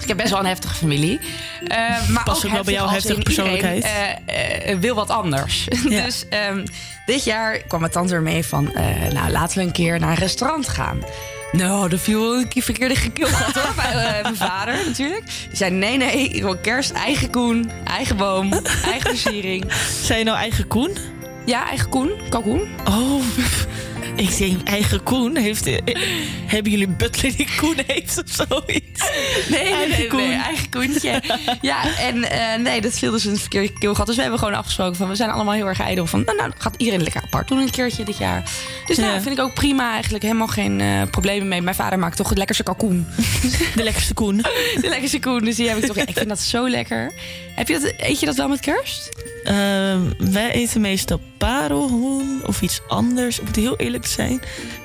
Ik heb best wel een heftige familie. Eh, maar Past ook wel bij jouw heftige persoonlijkheid. Iedereen, eh, eh, wil wat anders. Ja. dus ehm, dit jaar kwam mijn tante ermee van... nou, laten we een keer naar een restaurant gaan. Nou, dat viel een keer verkeerde gekilgat hoor. Bij mijn vader natuurlijk. Die zei, nee, nee, ik wil kerst, eigen koen, eigen boom, eigen versiering. Zei je nou eigen koen? Ja, eigen koen, kalkoen. Oh, ik denk eigen koen. Heeft, eh, hebben jullie een butler die koen heeft of zoiets? Nee, nee, Eigen nee, koen. nee, eigen koentje. ja, en eh, nee, dat viel dus een verkeerde keelgat. Dus we hebben gewoon afgesproken van... we zijn allemaal heel erg ijdel van... nou, nou gaat iedereen lekker apart doen een keertje dit jaar. Dus nou, Ja. vind ik ook prima eigenlijk. Helemaal geen eh, problemen mee. Mijn vader maakt toch het lekkerste kalkoen. De lekkerste koen. De lekkerste koen, dus die heb ik toch... Ik vind dat zo lekker. Heb je dat, eet je dat wel met kerst? Ehm, wij eten meestal parelhoen of iets anders. Om het heel eerlijk te zijn.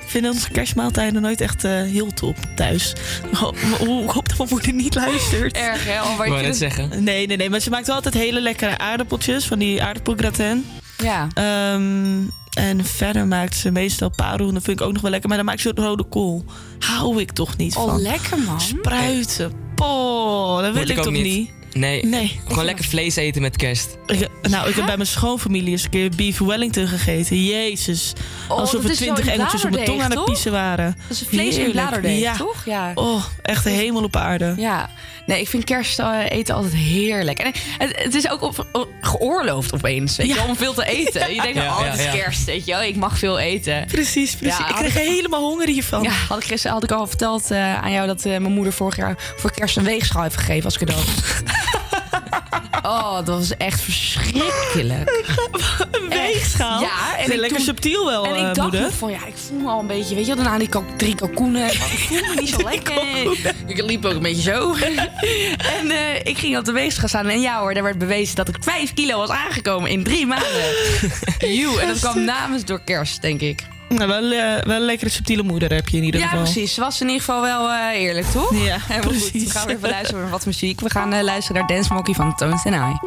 Ik vind onze kerstmaaltijden nooit echt eh, heel top thuis. Oh, oh, ik hoop dat mijn moeder niet luistert. Erg, hè? Al Ik wou net zeggen. Nee, nee, nee. Maar ze maakt wel altijd hele lekkere aardappeltjes. Van die aardappelgratin. Ja. Ehm, en verder maakt ze meestal parelhoen. Dat vind ik ook nog wel lekker. Maar dan maakt ze ook rode kool. Hou ik toch niet Oh, van. lekker man. Spruiten. Poh, dat wil Moet ik, ook toch niet. Nee. Nee. Gewoon lekker vlees eten met kerst. Ik, nou, ik heb bij mijn schoonfamilie eens een keer beef Wellington gegeten. Jezus. Oh, Alsof er twintig in engeltjes op mijn tong aan het piezen waren. Dat is vlees in bladerdeeg, ja. toch? Ja. Oh, echt de hemel op aarde. Ja, nee, ik vind kerst eh, eten altijd heerlijk. En het, het is ook op, op- geoorloofd opeens, weet je, wel, om veel te eten. Je denkt, Ja, oh, ja, het is ja. kerst, weet je wel, ik mag veel eten. Precies, precies. Ja, ik kreeg helemaal honger hiervan. Ja, had ik gisteren had ik al verteld eh, aan jou dat eh, mijn moeder vorig jaar voor kerst een weegschaal heeft gegeven als cadeau. oh, dat was echt verschrikkelijk. Een weegschaal? Ja, en ik lekker toen- subtiel wel, En ik eh, dacht nog van, ja, ik voel me al een beetje, weet je daarna die drie kalkoenen. Ik voel me niet zo lekker. Ik liep ook een beetje zo. en eh, ik ging op de weegschaal staan. En ja hoor, daar werd bewezen dat ik vijf kilo was aangekomen in drie maanden. Joe, en dat kwam namens door kerst, denk ik. Nou, wel, eh, wel een lekkere subtiele moeder heb je in ieder Ja, geval. precies. Ze was in ieder geval wel eh, eerlijk, toch? Ja, Helemaal goed. precies. We gaan weer even luisteren naar wat muziek. We gaan eh, luisteren naar Dance Monkey van Tones and I.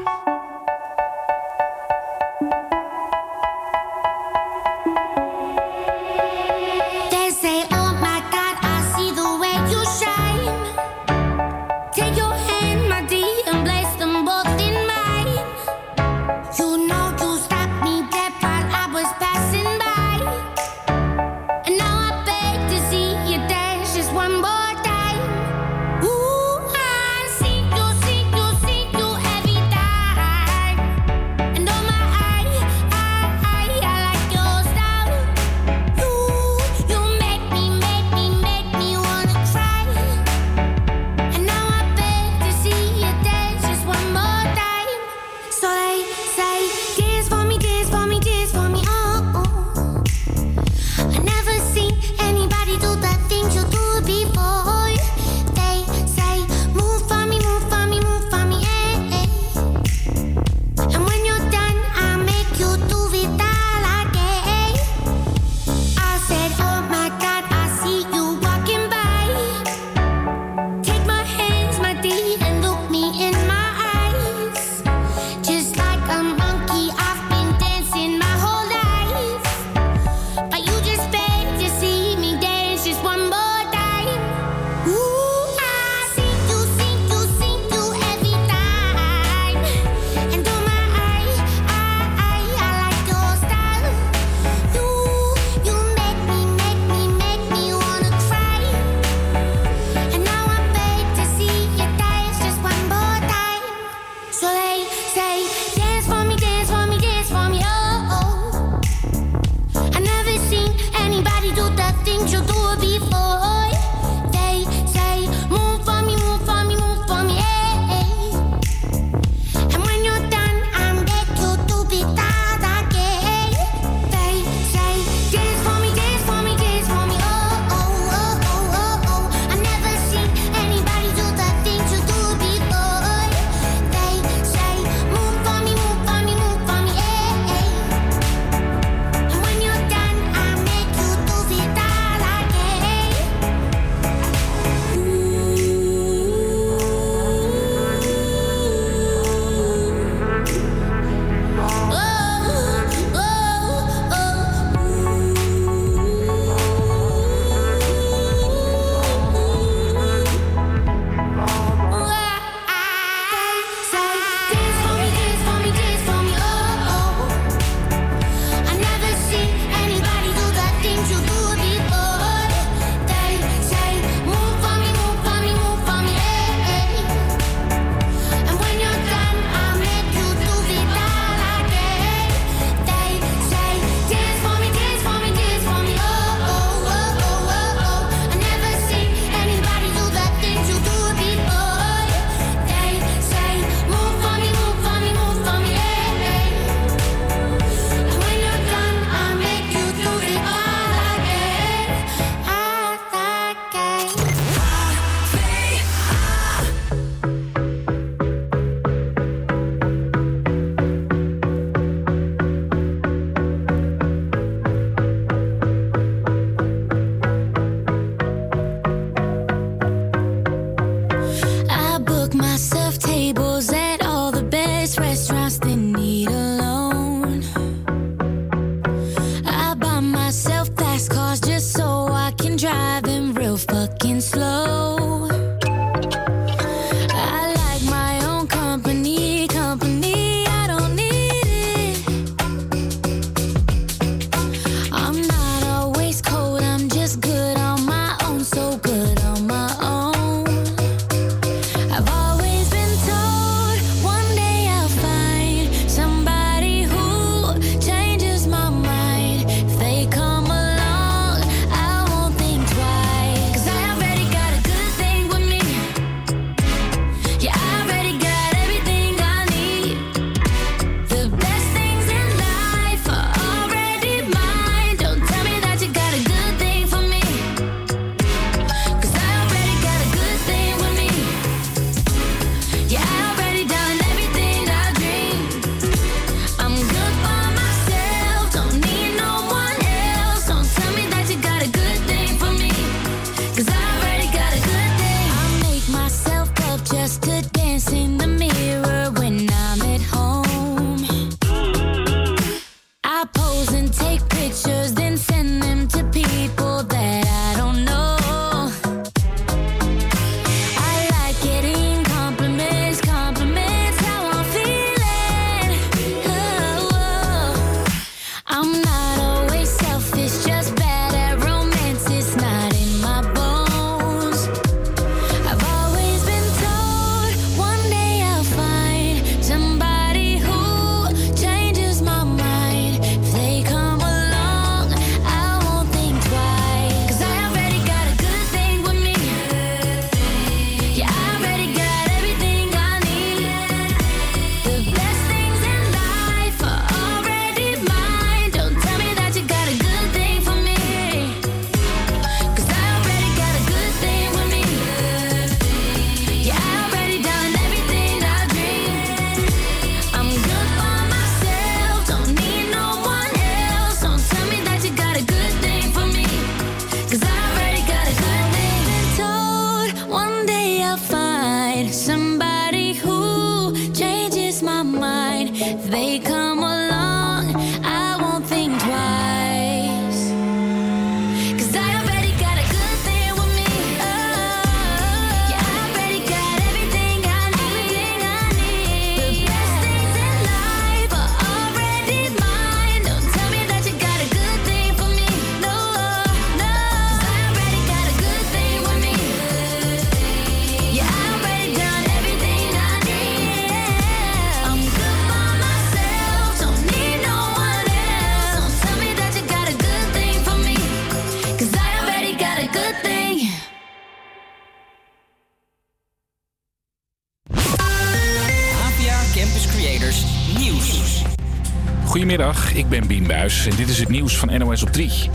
en dit is het nieuws van NOS op 3.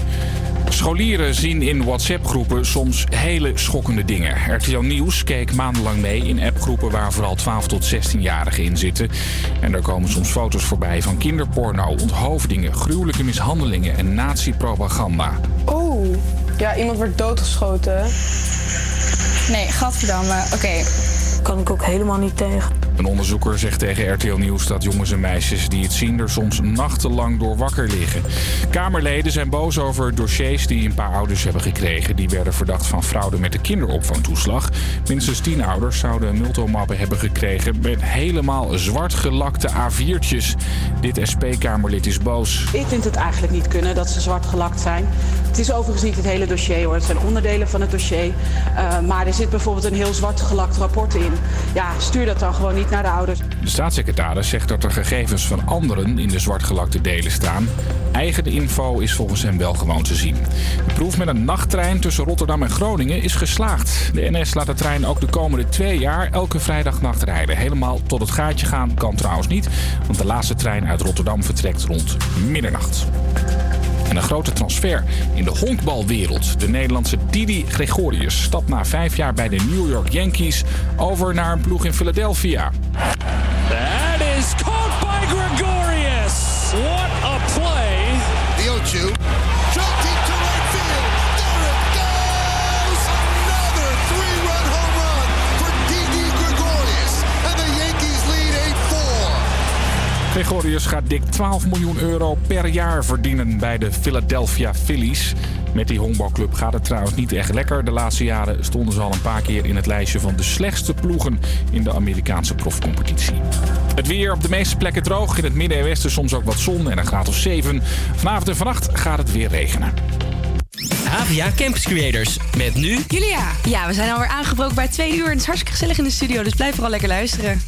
Scholieren zien in WhatsApp-groepen soms hele schokkende dingen. RTL Nieuws keek maandenlang mee in appgroepen waar vooral 12 tot 16-jarigen in zitten. En daar komen soms foto's voorbij van kinderporno, onthoofdingen, gruwelijke mishandelingen en nazi-propaganda. Oh, ja, iemand wordt doodgeschoten. Nee, gadverdamme. Oké. Kan ik ook helemaal niet tegen. Een onderzoeker zegt tegen RTL Nieuws dat jongens en meisjes die het zien er soms nachtenlang door wakker liggen. Kamerleden zijn boos over dossiers die een paar ouders hebben gekregen. Die werden verdacht van fraude met de kinderopvangtoeslag. Minstens tien ouders zouden multomappen hebben gekregen met helemaal zwart gelakte A4'tjes. Dit SP-Kamerlid is boos. Ik vind het eigenlijk niet kunnen dat ze zwart gelakt zijn. Het is overigens niet het hele dossier hoor. Het zijn onderdelen van het dossier. Uh, maar er zit bijvoorbeeld een heel zwart gelakt rapport in. Ja, stuur dat dan gewoon niet naar de ouders. De staatssecretaris zegt dat er gegevens van anderen in de zwartgelakte delen staan. Eigen info is volgens hem wel gewoon te zien. De proef met een nachttrein tussen Rotterdam en Groningen is geslaagd. De NS laat de trein ook de komende twee jaar elke vrijdagnacht rijden. Helemaal tot het gaatje gaan kan trouwens niet, want de laatste trein uit Rotterdam vertrekt rond middernacht. En een grote transfer in de honkbalwereld. De Nederlandse Didi Gregorius stapt na vijf jaar bij de New York Yankees over naar een ploeg in Philadelphia. That is Gregorius gaat dik 12 miljoen euro per jaar verdienen bij de Philadelphia Phillies. Met die honkbalclub gaat het trouwens niet echt lekker. De laatste jaren stonden ze al een paar keer in het lijstje van de slechtste ploegen in de Amerikaanse profcompetitie. Het weer op de meeste plekken droog. In het midden en westen soms ook wat zon en een graad of 7. Vanavond en vannacht gaat het weer regenen. Havia Campus Creators. Met nu... Julia, ja, we zijn alweer aangebroken bij twee uur. En het is hartstikke gezellig in de studio, dus blijf vooral lekker luisteren.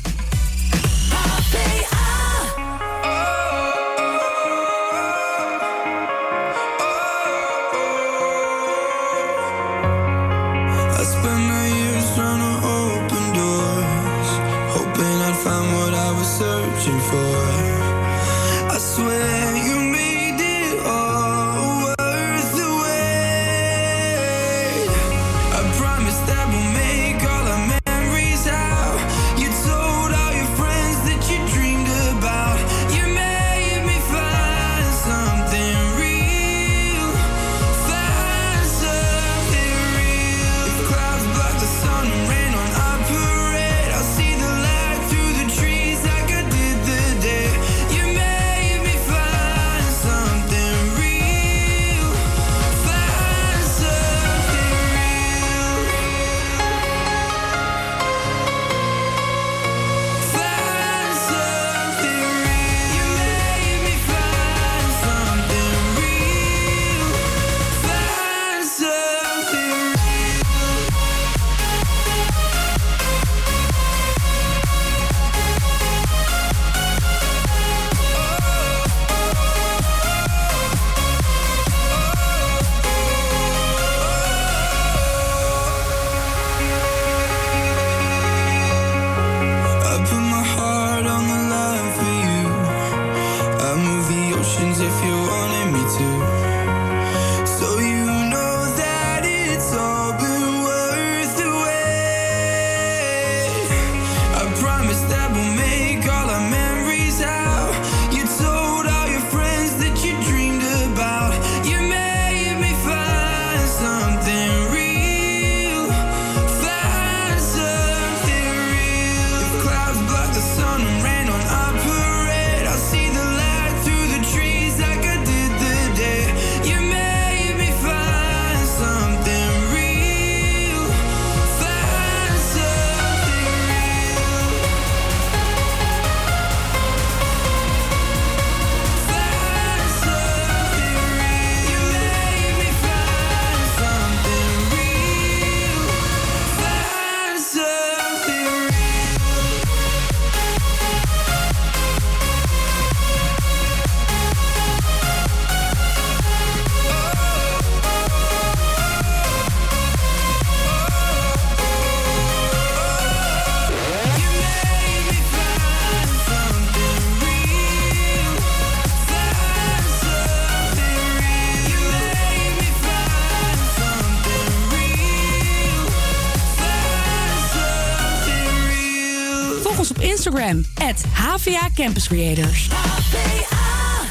Campus Creators.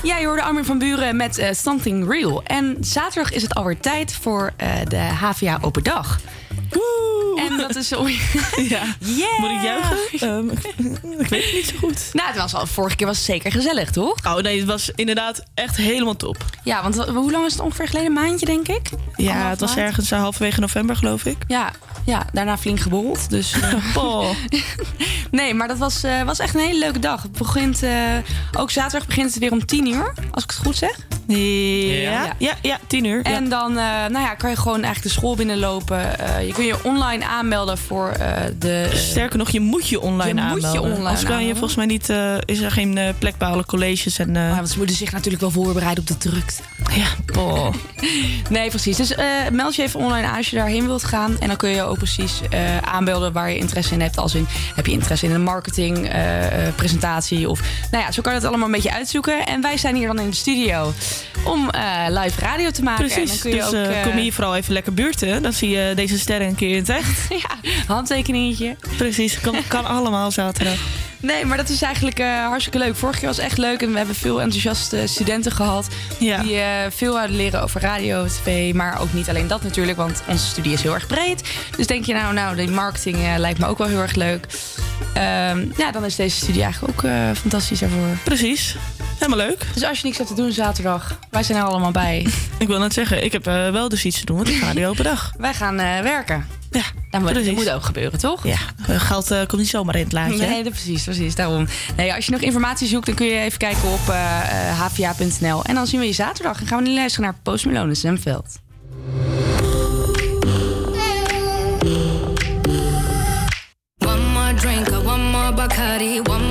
Ja, je hoorde Armin van Buren met eh, Something Real. En zaterdag is het alweer tijd voor eh, de HVA Open Dag. En dat is... om- Ja. Yeah. Moet ik juichen? Ehm, ik weet het niet zo goed. Nou, het was al, vorige keer was het zeker gezellig, toch? Oh nee, het was inderdaad echt helemaal top. Ja, want wa- hoe lang is het ongeveer geleden? Een maandje, denk ik? Ja, Anderhalf het was maand? ergens eh, halverwege november, geloof ik. Ja, ja, daarna flink geborreld. Dus, eh, Oh. nee, maar dat was, eh, was echt een hele leuke dag. Het begint, eh, ook zaterdag begint het weer om 10 uur, als ik het goed zeg. Ja, ja, ja, tien uur. En dan eh, nou ja, kan je gewoon eigenlijk de school binnenlopen. Eh, je kun je online aanmelden voor eh, de... Sterker nog, je moet je online Je moet je aanmelden. online Anders kan je aanmelden. volgens mij niet, is er geen plek bij alle colleges. En, eh, Ja, want ze moeten zich natuurlijk wel voorbereiden op de drukte. Ja, oh. Nee, precies. Dus meld je even online aan als je daarheen wilt gaan. En dan kun je ook precies aanmelden waar je interesse in hebt. Als in, heb je interesse in een marketing, presentatie? Of, nou ja, zo kan je het allemaal een beetje uitzoeken. En wij zijn hier dan in de studio om eh, live radio te maken. En dan Precies, kun je dus ook, eh, eh, kom hier vooral even lekker buurten. Dan zie je deze sterren een keer in het echt. ja, handtekeningetje. Precies, kan, kan allemaal zaterdag. Nee, maar dat is eigenlijk hartstikke leuk. Vorig jaar was echt leuk en we hebben veel enthousiaste studenten gehad. Die veel hadden leren over radio, tv. Maar ook niet alleen dat natuurlijk, want onze studie is heel erg breed. Dus denk je nou, nou, die marketing lijkt me ook wel heel erg leuk. Ehm, ja, dan is deze studie eigenlijk ook fantastisch daarvoor. Precies, helemaal leuk. Dus als je niks hebt te doen zaterdag, wij zijn er allemaal bij. Ik wil net zeggen, ik heb eh, wel dus iets te doen, want ik ga die open dag. Wij gaan eh, werken. Ja, dat moet, dat moet ook gebeuren, toch? Ja, geld eh, komt niet zomaar in het laadje. Nee, dat, precies, precies. Daarom. Nee, als je nog informatie zoekt, dan kun je even kijken op hva.nl. En dan zien we je zaterdag. En gaan we nu luisteren naar Post Malone en Zemveld. One more drink, or one more Bacardi, one more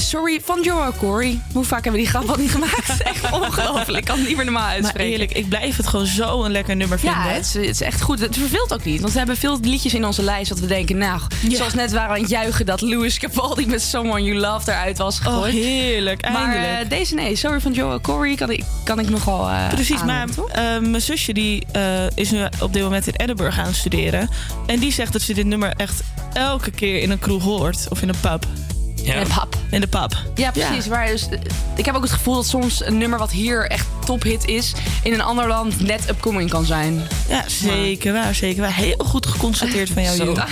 Sorry van Joe Corey. Hoe vaak hebben we die grap al niet gemaakt? Echt ongelooflijk. Ik kan het niet meer normaal Maar uitspreken. eerlijk, ik blijf het gewoon zo een lekker nummer vinden. Ja, het is, het is echt goed. Het verveelt ook niet. Want we hebben veel liedjes in onze lijst dat we denken... nou, zoals net waren we aan het juichen... dat Louis Capaldi met Someone You Love eruit was gegooid. Oh, heerlijk. Maar Eindelijk. eh, deze nee, Sorry van Joe Corey kan ik, kan ik nogal eh Precies, maar eh, mijn zusje die, eh, is nu op dit moment in Edinburgh aan het studeren. En die zegt dat ze dit nummer echt elke keer in een kroeg hoort. Of in een pub. Ja. In een pub. In de pub. Ja, precies. Maar dus, eh, ik heb ook het gevoel dat soms een nummer wat hier echt tophit is... in een ander land net upcoming kan zijn. Ja, zeker waar, zeker waar. Heel goed geconstateerd van jou, Zo. Jule.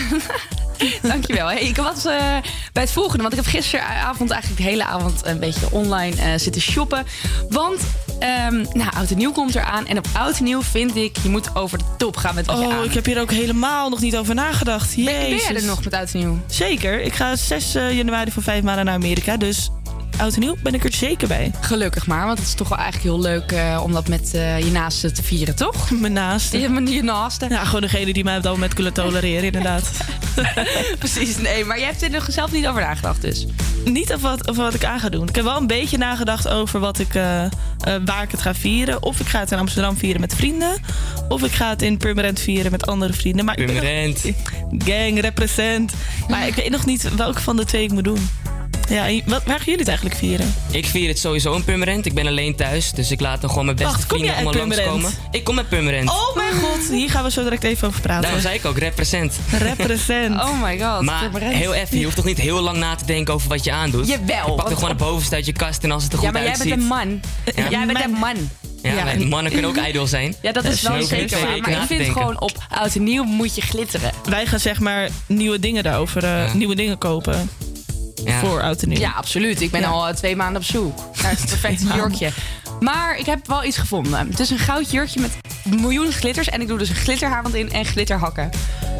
Dankjewel. Hey, ik was eh, bij het volgende, want ik heb gisteravond eigenlijk de hele avond een beetje online eh, zitten shoppen. Want, ehm nou, Oud en Nieuw komt eraan. En op Oud en Nieuw vind ik, je moet over de top gaan met wat je Oh, aan ik heb hier ook helemaal nog niet over nagedacht. Ben, ben jij Jezus. er nog met Oud en Nieuw? Zeker. Ik ga 6 eh, januari voor vijf maanden naar Amerika. Dus oud en nieuw ben ik er zeker bij. Gelukkig maar, want het is toch wel eigenlijk heel leuk eh, om dat met eh, je naasten te vieren, toch? Mijn naasten. Ja, je naasten. Ja, gewoon degene die mij op dat moment kunnen tolereren, inderdaad. Precies, nee, maar jij hebt er nog zelf niet over nagedacht dus. Niet over wat, over wat ik aan ga doen. Ik heb wel een beetje nagedacht over wat ik, eh, eh, waar ik het ga vieren. Of ik ga het in Amsterdam vieren met vrienden. Of ik ga het in Purmerend vieren met andere vrienden. Maar nog- Purmerend. Gang, represent. Maar ik weet nog niet welke van de twee ik moet doen. Ja, wat, waar gaan jullie het eigenlijk vieren? Ik vier het sowieso in Purmerend. Ik ben alleen thuis, dus ik laat dan gewoon mijn beste Wacht, vrienden allemaal langskomen. Ik kom uit Purmerend. Oh mijn god, hier gaan we zo direct even over praten. Daarom zei ik ook, represent. Represent. Oh my god. Maar Purmerend. heel even, je hoeft toch niet heel lang na te denken over wat je aandoet? Jawel, Je pakt er gewoon het bovenste uit je kast en als het er Ja, goed maar jij uitziet... bent een man. Ja. Jij bent een man. Ja, Ja. maar mannen kunnen ook ijdel zijn. Ja, dat is wel zeker waar. Maar ik vind gewoon op oud en nieuw moet je glitteren. Wij gaan zeg maar nieuwe dingen daarover, eh, nieuwe dingen kopen. Ja. Voor oud en nieuw. Ja, absoluut. Ik ben Ja. al eh, twee maanden op zoek naar het perfecte jurkje. Maar ik heb wel iets gevonden. Het is een goud jurkje met een miljoen glitters. En ik doe dus een glitterhaarband in en glitterhakken.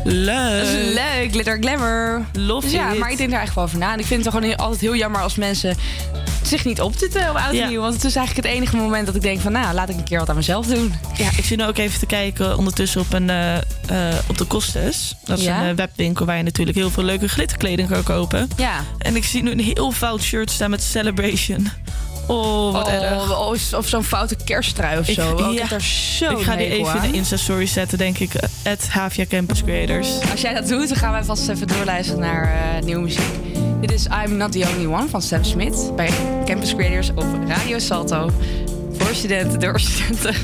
Leuk. Dat is leuk, glitter glamour. Love dus ja, it. maar ik denk daar echt wel over na. En ik vind het gewoon heel- altijd heel jammer als mensen zich niet opzitten op oud en nieuw. Want het is eigenlijk het enige moment dat ik denk van... nou, laat ik een keer wat aan mezelf doen. Ja, ik zit nu ook even te kijken ondertussen op, een, eh, eh, op de Kostes. Dat is een eh, webwinkel waar je natuurlijk heel veel leuke glitterkleding kan kopen. Ja. En ik zie nu een heel fout shirt staan met Celebration. Oh, wat erg. Oh, of, of zo'n foute kersttrui of Ik- zo. Oh, ik ja. zo ik ga die even in de Insta-story zetten, denk ik. At Havia Campus Creators. Als jij dat doet, dan gaan wij vast even doorluisteren naar eh, nieuwe muziek. Dit is I'm Not The Only One van Sam Smith bij Campus Creators op Radio Salto. Voor studenten, door studenten.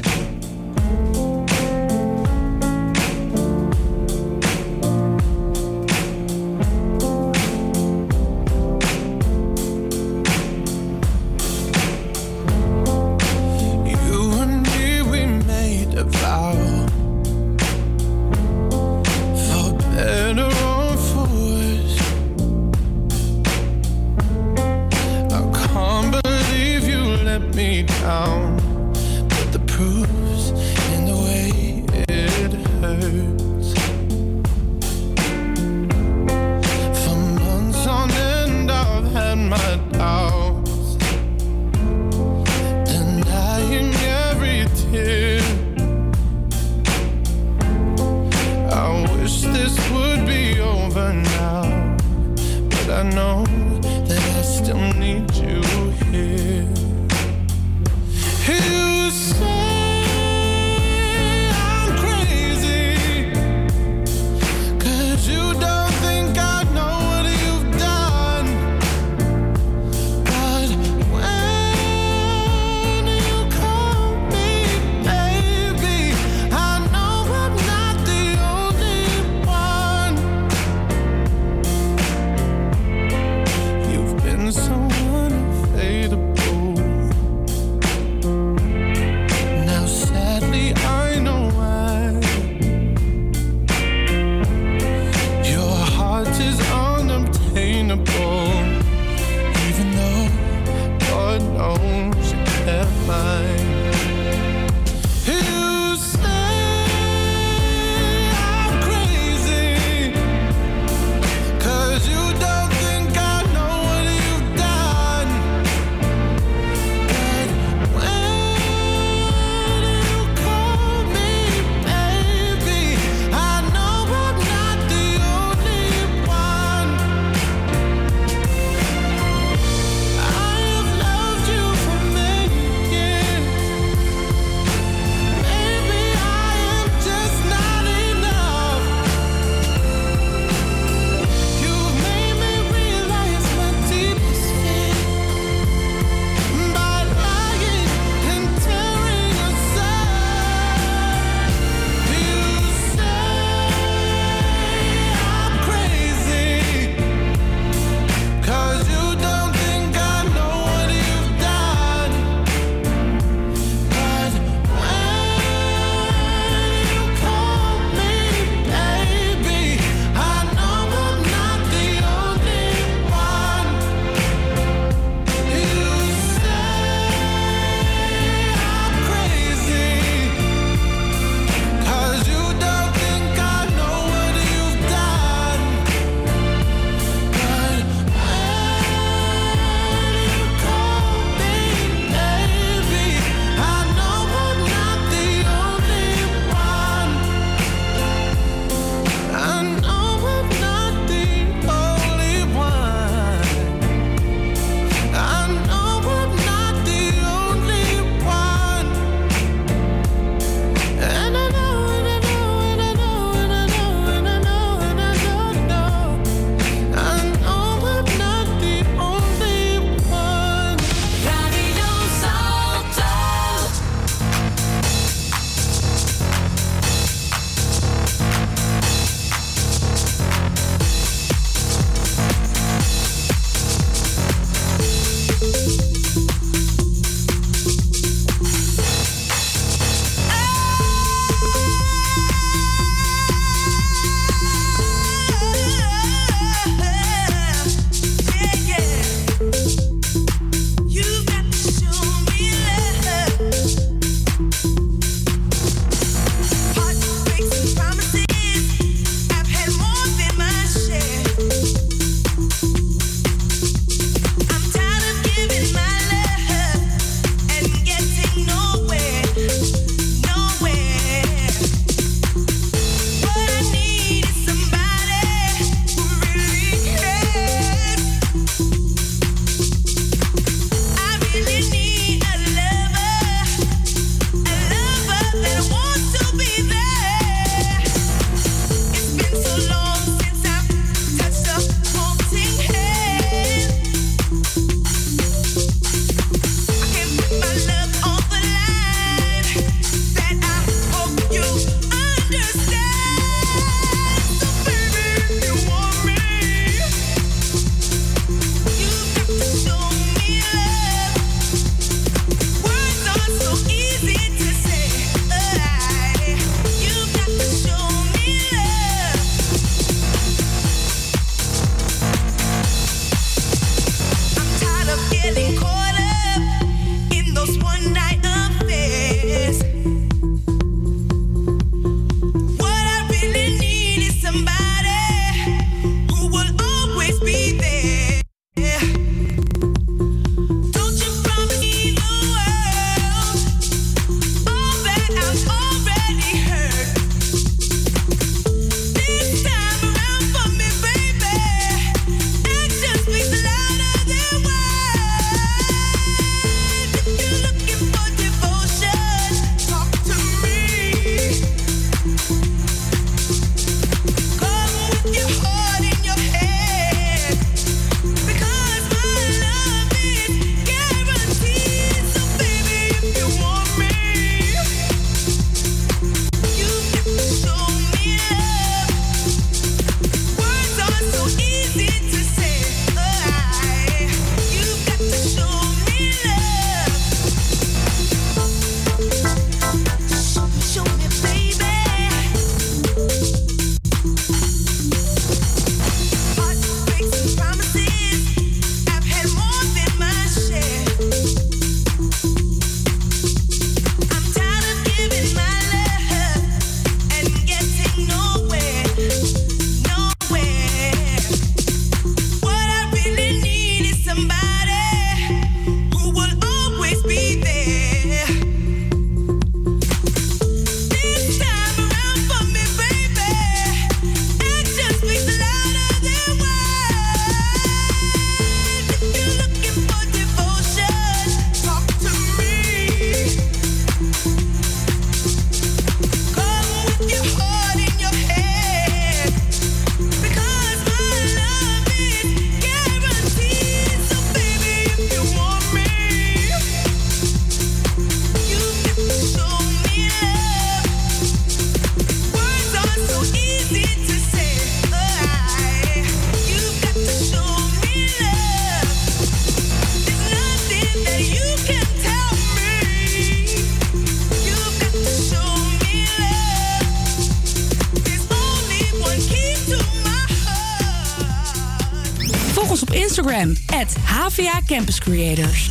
Campus Creators.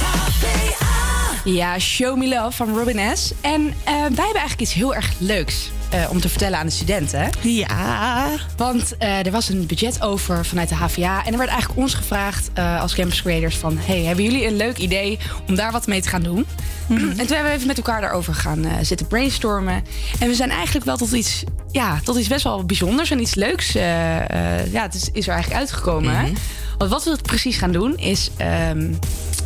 Ja, Show Me Love van Robin S. En eh, wij hebben eigenlijk iets heel erg leuks eh, om te vertellen aan de studenten. Ja. Want eh, er was een budget over vanuit de HVA. En er werd eigenlijk ons gevraagd als Campus Creators van... hey, hebben jullie een leuk idee om daar wat mee te gaan doen? En toen hebben we even met elkaar daarover gaan zitten brainstormen. En we zijn eigenlijk wel tot iets, ja, tot iets best wel bijzonders en iets leuks... ja, het is, is er eigenlijk uitgekomen. Want wat we precies gaan doen is... ehm,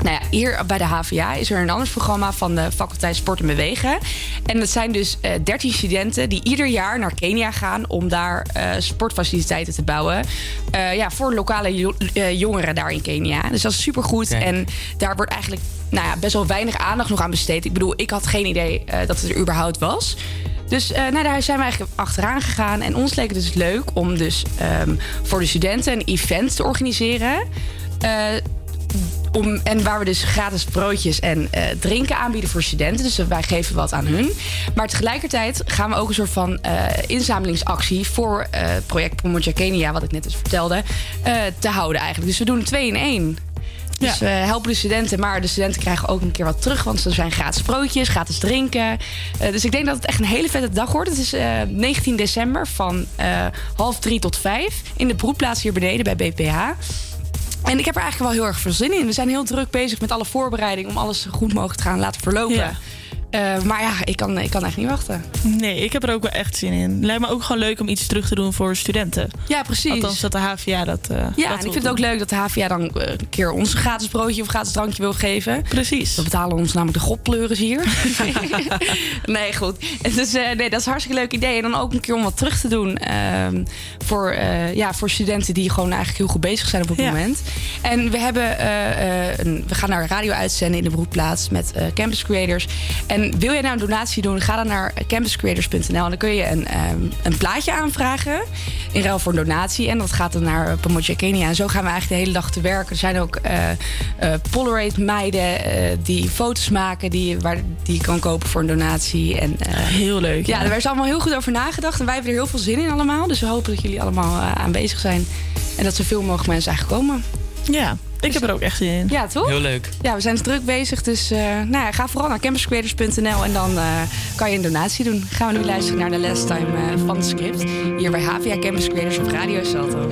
nou ja, hier bij de HVA is er een ander programma van de faculteit Sport en Bewegen. En dat zijn dus eh 13 studenten die ieder jaar naar Kenia gaan om daar eh, sportfaciliteiten te bouwen. Eh, ja, voor lokale jo- eh, jongeren daar in Kenia. Dus dat is supergoed. Kijk. En daar wordt eigenlijk nou ja, best wel weinig aandacht nog aan besteed. Ik bedoel, ik had geen idee eh, dat het er überhaupt was. Dus eh, nou, daar zijn we eigenlijk achteraan gegaan. En ons leek het dus leuk om dus ehm, voor de studenten een event te organiseren. Eh, om, en waar we dus gratis broodjes en eh, drinken aanbieden voor studenten. Dus wij geven wat aan hun. Maar tegelijkertijd gaan we ook een soort van inzamelingsactie voor het project Promoja Kenia, wat ik net dus vertelde, te houden eigenlijk. Dus we doen twee in één. Dus we helpen de studenten, maar de studenten krijgen ook een keer wat terug. Want er zijn gratis broodjes, gratis drinken. Eh, dus ik denk dat het echt een hele vette dag wordt. Het is eh, 19 december van eh, half drie tot vijf. In de broedplaats hier beneden bij BPH. En ik heb er eigenlijk wel heel erg veel zin in. We zijn heel druk bezig met alle voorbereidingen... om alles zo goed mogelijk te gaan laten verlopen. Ja. Eh, maar ja, ik kan, ik kan echt niet wachten. Nee, ik heb er ook wel echt zin in. Lijkt me ook gewoon leuk om iets terug te doen voor studenten. Ja, precies. Althans, dat de HVA dat. eh, Ja, dat en ik vind het ook leuk dat de HVA dan eh, een keer ons een gratis broodje of gratis drankje wil geven. Precies. We betalen ons namelijk de godpleuris hier. nee, goed. Dus nee, dat is een hartstikke leuk idee. En dan ook een keer om wat terug te doen ehm, voor, ja, voor studenten die gewoon eigenlijk heel goed bezig zijn op het Ja. moment. En we, hebben, een, we gaan naar een radio uitzenden in de broedplaats met campus creators. En wil jij nou een donatie doen, ga dan naar campuscreators.nl. En dan kun je een, ehm, een plaatje aanvragen in ruil voor een donatie. En dat gaat dan naar uh, Pomoja Kenia. En zo gaan we eigenlijk de hele dag te werken. Er zijn ook eh eh, Polaroid meiden eh, die foto's maken die, waar, die je kan kopen voor een donatie. En, eh, Heel leuk. ja, daar is allemaal heel goed over nagedacht. En wij hebben er heel veel zin in allemaal. Dus we hopen dat jullie allemaal eh, aanwezig zijn. En dat zoveel mogelijk mensen eigenlijk komen. Ja, ik heb er ook echt zin in. Ja, toch? Heel leuk. Ja, we zijn druk bezig. Dus eh, nou ja, ga vooral naar campuscreators.nl en dan eh, kan je een donatie doen. Gaan we nu luisteren naar de last time eh, van het script. Hier bij HVA Campus Creators op Radio Salto.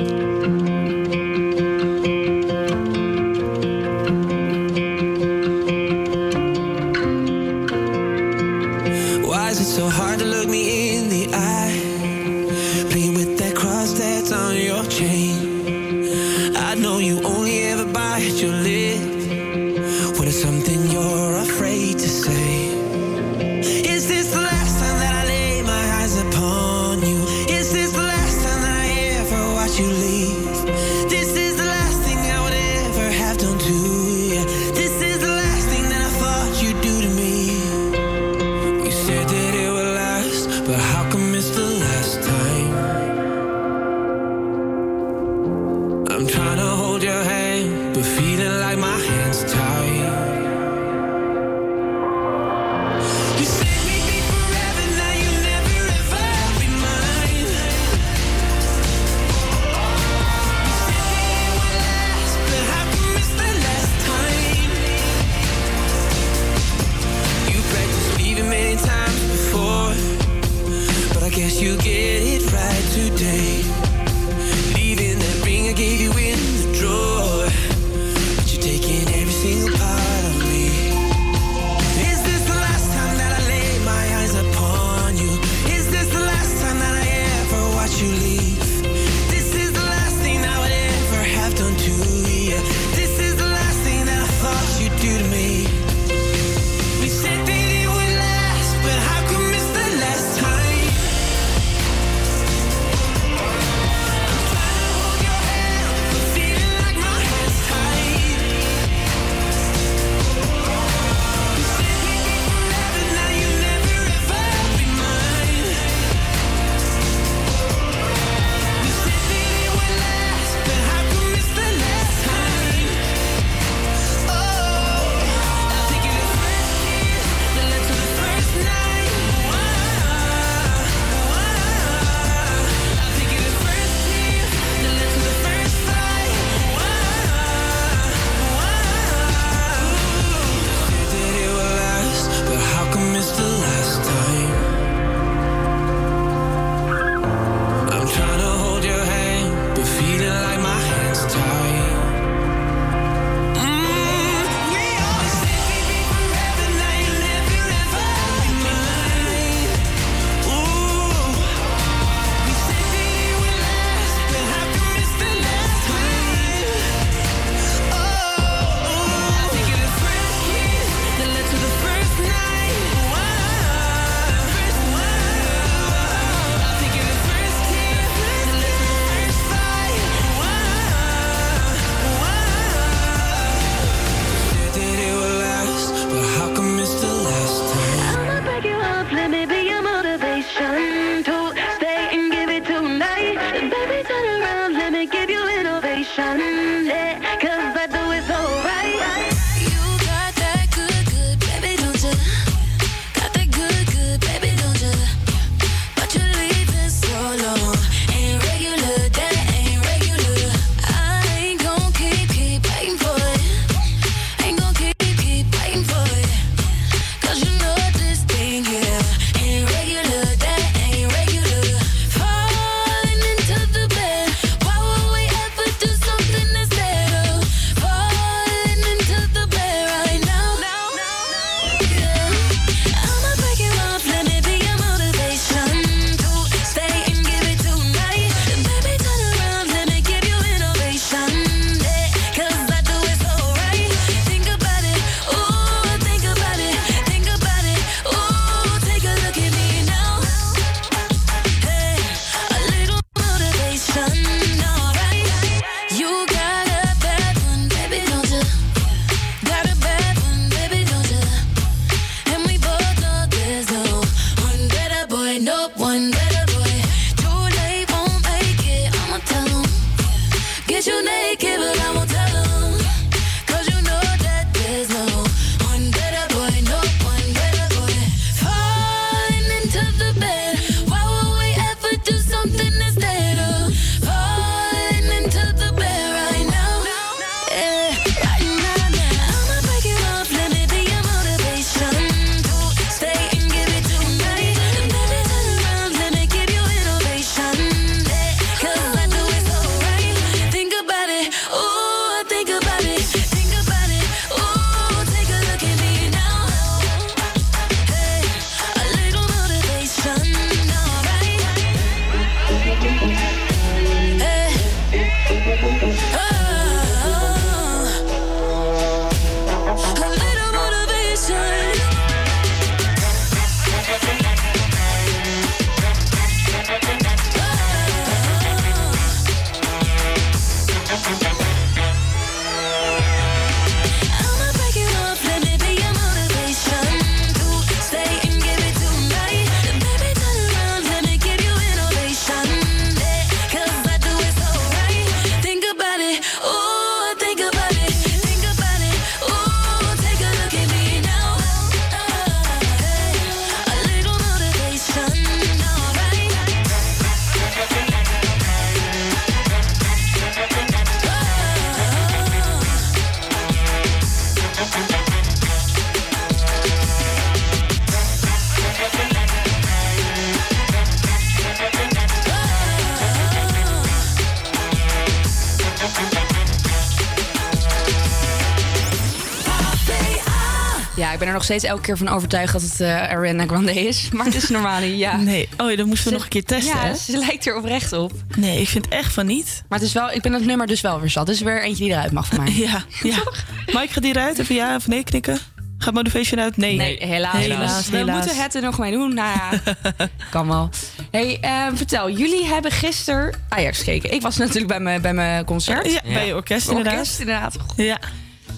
Ik ben er nog steeds elke keer van overtuigd dat het eh, Ariana Grande is. Maar het is Normani, ja. Nee, oh ja, dat moesten we nog een keer testen. Ja, hè? ze lijkt er oprecht op. Nee, ik vind echt van niet. Maar het is wel, ik ben het nummer dus wel weer zat. Dus weer eentje die eruit mag van mij. Ja, ja. Mike, gaat die eruit? Even ja of nee knikken? Gaat Motivation uit? Nee. Nee, helaas. Helaas, We helaas. moeten het er nog mee doen. Nou ja, kan wel. Hey, eh, vertel, jullie hebben gisteren Ajax gekeken. Ik was natuurlijk bij mijn, bij mijn concert. Ja, bij je orkest inderdaad. Orkest, inderdaad. Ja.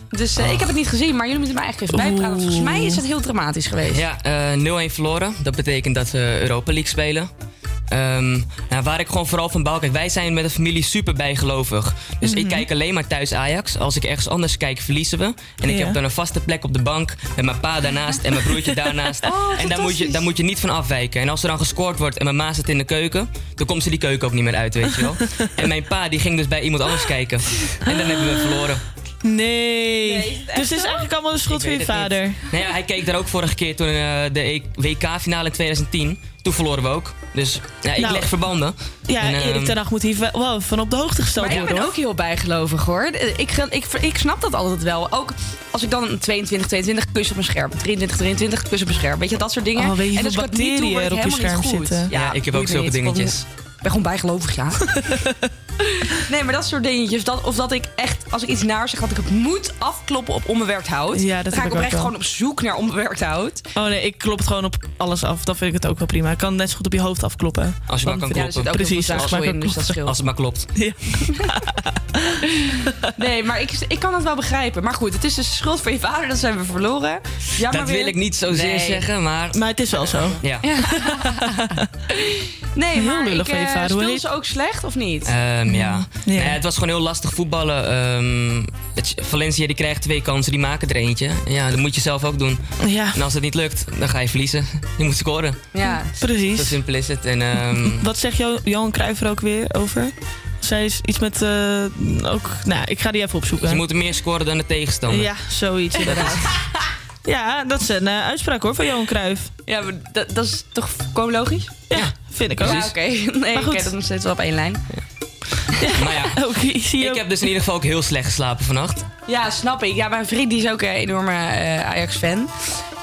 Dus eh, ik heb het niet gezien, maar jullie moeten me eigenlijk even bijpraten. Volgens mij is het heel dramatisch geweest. Ja, eh 0-1 verloren. Dat betekent dat we Europa League spelen. Ehm, nou, waar ik gewoon vooral van bouw. Kijk, wij zijn met de familie super bijgelovig. Dus ik Mhm. kijk alleen maar thuis Ajax. Als ik ergens anders kijk, verliezen we. En ik Ja. heb dan een vaste plek op de bank. Met mijn pa daarnaast en mijn broertje daarnaast. Oh, en daar moet, je, daar moet je niet van afwijken. En als er dan gescoord wordt en mijn ma zit in de keuken. dan komt ze die keuken ook niet meer uit, weet je wel. en mijn pa die ging dus bij iemand anders kijken. En dan hebben we verloren. Nee. dus het is eigenlijk allemaal de schuld van je vader. niet. Nou ja, hij keek daar ook vorige keer toen eh, de E- WK-finale in 2010. Toen verloren we ook. Dus ja, ik Nou, leg verbanden. Ja, En, ehm, Erik ten Hag moet hier wel- van op de hoogte gesteld Maar ik worden. ben hoor. ook heel bijgelovig hoor. Ik, ik, ik snap dat altijd wel. Ook als ik dan een 22, 22 kus op mijn scherm. 23, 23 kus op mijn scherm. Weet je, dat soort dingen. Oh, weet je en ik dat niet ik bacteriën er op je niet scherm goed. zitten? Ja, ik heb ook zulke niet. Ik dingetjes. Ik ben gewoon bijgelovig, ja. nee, maar dat soort dingetjes. Dat, of dat ik echt, als ik iets naar zeg, dat ik het moet afkloppen op onbewerkt hout. Ja, dat dan ga ik oprecht gewoon op zoek naar onbewerkt hout. Oh nee, ik klop het gewoon op alles af. Dan vind ik het ook wel prima. Ik kan net zo goed op je hoofd afkloppen. Als je maar kan kloppen. Precies, als maar kan dus dat. Als het maar klopt. Nee, maar ik, ik kan het wel begrijpen. Maar goed, het is dus de schuld van je vader. Dat zijn we verloren. Ja, dat wil ik niet zozeer Nee. zeggen, maar... Maar het is wel zo. Ja. Nee, Heel maar lullig ik, van je eh, hoor. speelden ze ook slecht of niet? Ehm, ja. Ja. Nou ja, het was gewoon heel lastig voetballen. Ehm, het- Valencia die krijgt twee kansen, die maken er eentje. Ja, dat moet je zelf ook doen. Ja. En als het niet lukt, dan ga je verliezen. Je moet scoren. Ja. Zo Precies. simpel is het. En, ehm, Wat zegt Jo- Johan Cruijff er ook weer over? Zij is iets met... eh, ook, nou, ik ga die even opzoeken. ze moeten meer scoren dan de tegenstander. Ja, zoiets inderdaad. ja, dat is een eh, uitspraak hoor van Johan Cruijff. Ja, maar dat, dat is toch gewoon logisch? Ja, vind ik ook. Ja, oké. Nee, Maar goed. oké, dat is nog steeds wel op één lijn. Maar ja, Ook, ik zie ik heb dus in ieder geval ook heel slecht geslapen vannacht. Ja, snap ik. Ja, mijn vriend die is ook een enorme eh, Ajax-fan.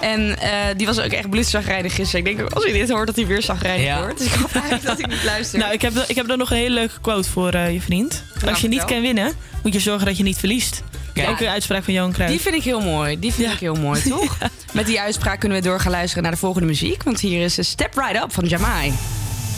En eh, die was ook echt bloedzagrijnig gisteren. Ik denk ook, als hij dit hoort, dat hij weer zagrijnig Ja. wordt. Dus ik hoop eigenlijk dat ik niet luister. Nou, ik heb, ik heb er nog een hele leuke quote voor eh, je vriend. Als je niet kan winnen, moet je zorgen dat je niet verliest. Kijk. Ook een uitspraak van Johan Cruijff. Die vind ik heel mooi. Die vind ik heel mooi, toch? Met die uitspraak kunnen we door gaan luisteren naar de volgende muziek. Want hier is Step Right Up van Jamai.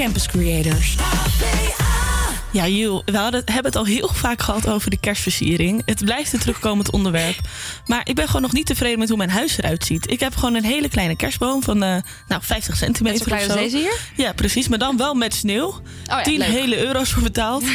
Campus Creators. Ja, Jules, we hadden, hebben het al heel vaak gehad over de kerstversiering. Het blijft een terugkomend onderwerp. Maar ik ben gewoon nog niet tevreden met hoe mijn huis eruit ziet. Ik heb gewoon een hele kleine kerstboom van eh, nou, 50 centimeter of zo. als deze hier? Ja, precies. Maar dan wel met sneeuw. Ja, 10 leuk. hele euro's voor betaald.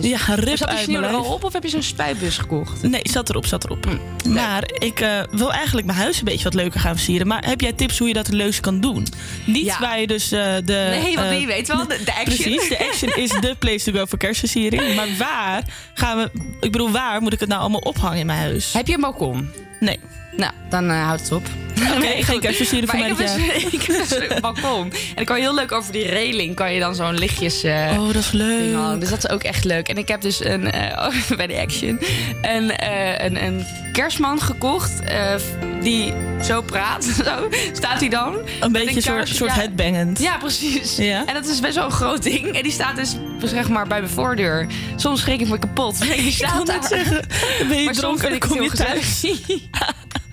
Ja, rip Zat die uit mijn er al op of heb je zo'n spuitbus gekocht? Nee, zat erop, zat erop. maar ik eh, wil eigenlijk mijn huis een beetje wat leuker gaan versieren. Maar heb jij tips hoe je dat het leukst kan doen? Niet Ja. waar je dus eh, de... Nee, want eh, die weet wel, de- de action. Precies, de action is de place to go voor kerstversiering. Maar waar gaan we... Ik bedoel, waar moet ik het nou allemaal ophangen in mijn huis? Heb je een balkon? Nee. Nou, dan eh, houdt het op. Oké, geen kerstversiering voor mij ik heb, dus, ik heb dus een balkon. En dan kan je heel leuk over die reling... kan je dan zo'n lichtjes... eh, Oh, dat is leuk. Dus dat is ook echt leuk. En ik heb dus een, eh, bij de Action een, een, een kerstman gekocht... die zo praat. Zo staat hij dan. Een beetje een soort, soort ja. headbangend. Ja, precies. Ja? En dat is best wel een groot ding. En die staat dus zeg maar bij mijn voordeur. Soms schrik ik me kapot. Die staat net daar. zeggen, ben je maar dronken en ik kom je gezellig.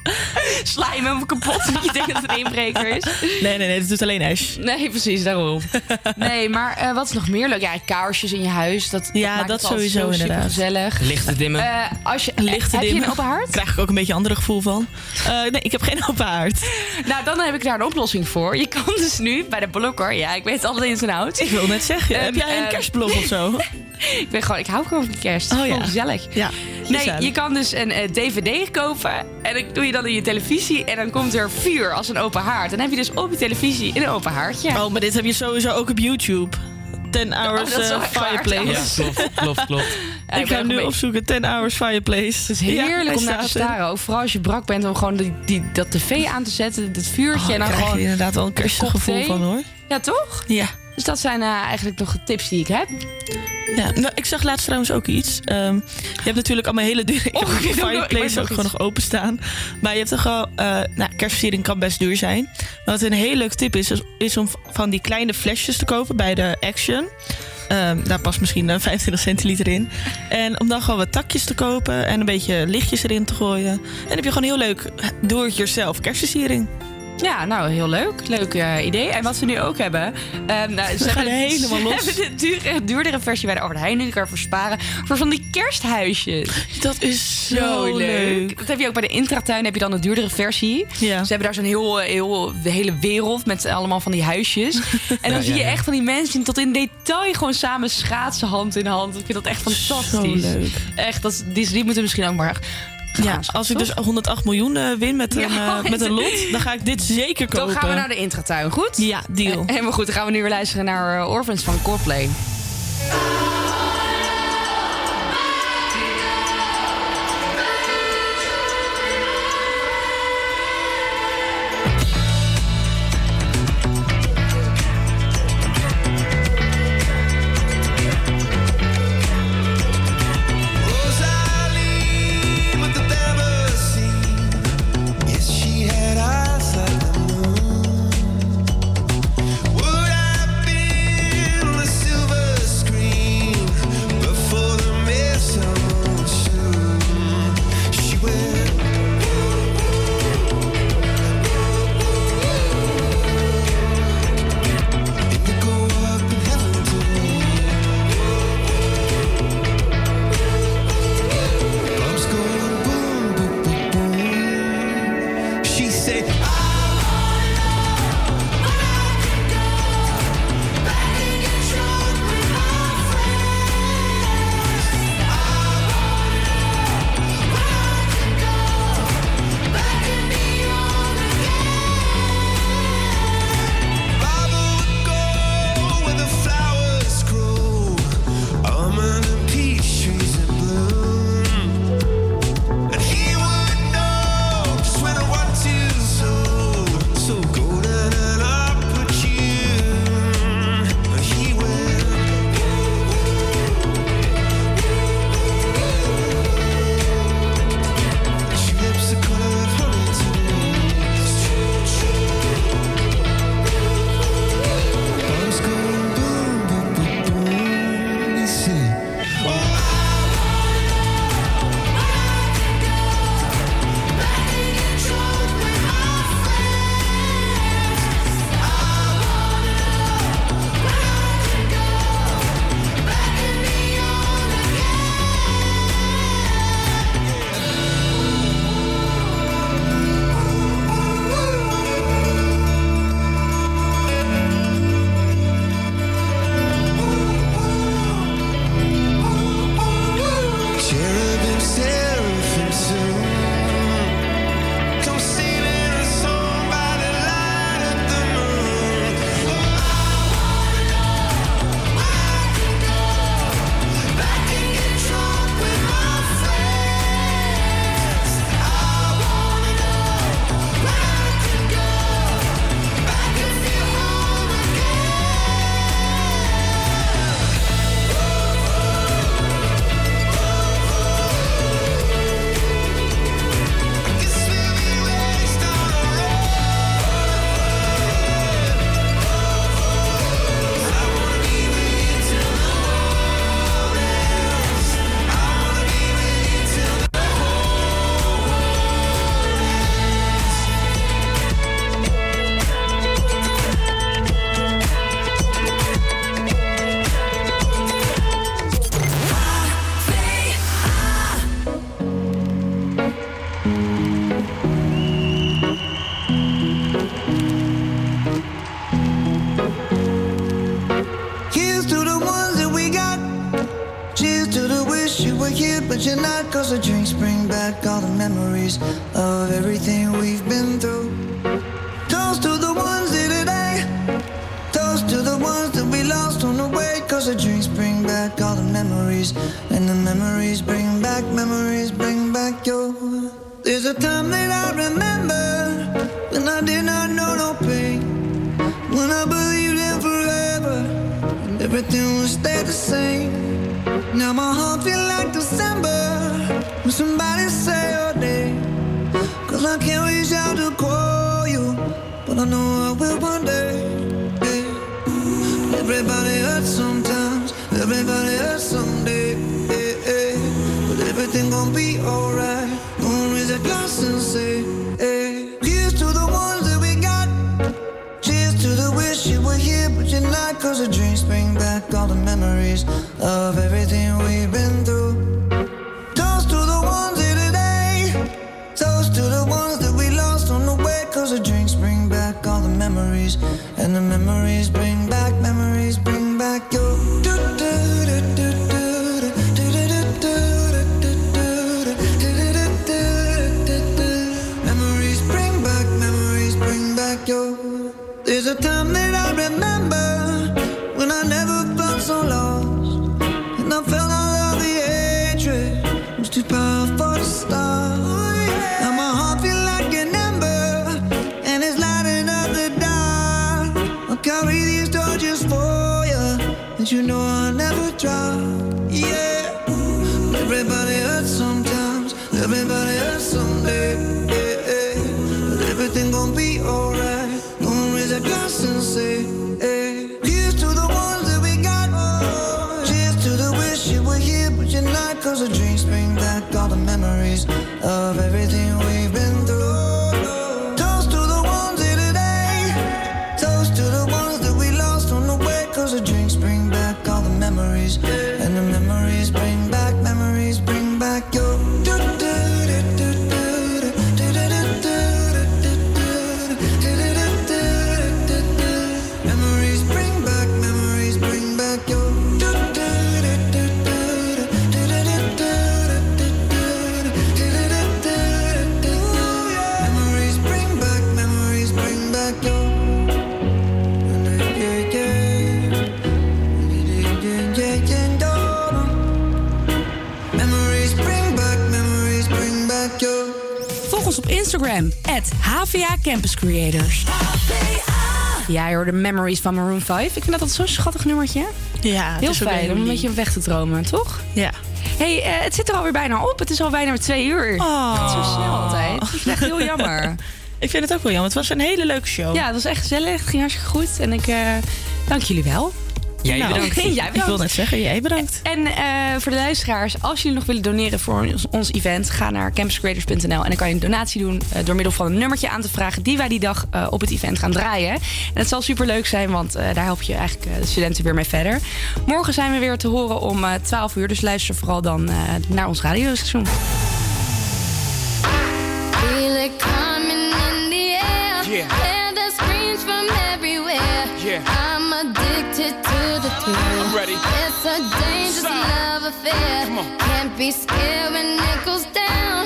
Sla je me kapot dat je denkt dat het een inbreker is? Nee, nee, nee, dat doet alleen Ash. Nee, precies, daarom. Nee, maar eh, wat is nog meer leuk? Ja, kaarsjes in je huis. Dat, Ja, maakt dat altijd sowieso zo inderdaad. gezellig. Lichten dimmen. Eh, als je, Lichten heb je dimmen. een open haard? Krijg ik ook een beetje een andere gevoel van. Eh, nee, ik heb geen open haard. Nou, dan heb ik daar een oplossing voor. Je kan dus nu bij de blokker... Ja, ik weet alles in zijn hout. Ik wil net zeggen, Ehm, heb jij een eh, kerstblok of zo? ik ben gewoon, ik hou gewoon van kerst. Oh, Oh ja. ja. gezellig. Ja, Nee, je kan dus een eh, dvd kopen. En dan doe je dan in je televisie. En dan komt er vuur als een open haard. Dan heb je dus op je televisie een open haardje. Oh, maar dit heb je sowieso ook op YouTube. 10 hours eh, fireplace. Ja, klopt, klopt, klopt. Ja, ik ga nog nu opzoeken, 10 hours fireplace. Het is heerlijk om naar te staren. Ook vooral als je brak bent om gewoon die, die, dat tv aan te zetten. Dat vuurtje. Oh, en dan krijg je gewoon inderdaad wel een kerstig kop gevoel thee. van hoor. Ja, toch? Ja. Dus dat zijn eh, eigenlijk nog de tips die ik heb. Ja, nou, ik zag laatst trouwens ook iets. Ehm, je hebt natuurlijk allemaal hele dure... Oh, ik heb fireplace ook gewoon nog openstaan. Maar je hebt toch wel... eh nou, kerstversiering kan best duur zijn. Maar wat een heel leuk tip is... is- om van die kleine flesjes te kopen bij de Action. Ehm, daar past misschien eh, 25 centiliter in. En om dan gewoon wat takjes te kopen... en een beetje lichtjes erin te gooien. En dan heb je gewoon heel leuk do-it-yourself kerstversiering. Ja, nou, heel leuk. Leuk eh, idee. En wat ze nu ook hebben... ehm, nou, ze gaan hebben, helemaal ze los. hebben de dure, duurdere versie bij de Albert Heijn. Die kan je versparen voor van die kersthuisjes. Dat is zo leuk. Dat heb je ook bij de Intratuin. Heb je dan een duurdere versie. Ze hebben daar zo'n heel, heel, de hele wereld met allemaal van die huisjes. En dan Ja, zie je ja, ja. echt van die mensen die tot in detail gewoon samen schaatsen hand in hand. Ik vind dat echt fantastisch. Zo leuk. Echt, dat, die, die moeten misschien ook maar... Ja, als ik dus 108 miljoen eh, win met een, Ja, eh, met een lot, dan ga ik dit zeker kopen. Dan gaan we naar de intratuin, goed? Ja, deal. Eh, Helemaal goed, dan gaan we nu weer luisteren naar Orphans van Coldplay. Ja, je hoorde Memories van Maroon 5. Ik vind dat altijd zo'n schattig nummertje. Ja, het Heel fijn om een beetje weg te dromen, toch? Ja. hey, eh, het zit er alweer bijna op. Het is al bijna twee uur. Oh. Is zo snel altijd. Echt heel jammer. Ik vind het ook wel jammer. Het was een hele leuke show. Ja, het was echt gezellig. Het ging hartstikke goed. En ik eh, dank jullie wel. Jij Nou, bedankt. Jij bedankt. Ik wil net zeggen, jij bedankt. En eh, voor de luisteraars, als jullie nog willen doneren voor ons, ons event, ga naar campuscreators.nl en dan kan je een donatie doen eh, door middel van een nummertje aan te vragen die wij die dag eh, op het event gaan draaien. En het zal super leuk zijn, want eh, daar help je eigenlijk de studenten weer mee verder. Morgen zijn we weer te horen om eh 12 uur, dus luister vooral dan eh, naar ons radiostation. Yeah. Everywhere. Yeah. I'm addicted to the thrill. I'm ready. It's a dangerous love affair. Can't be scared when it goes down.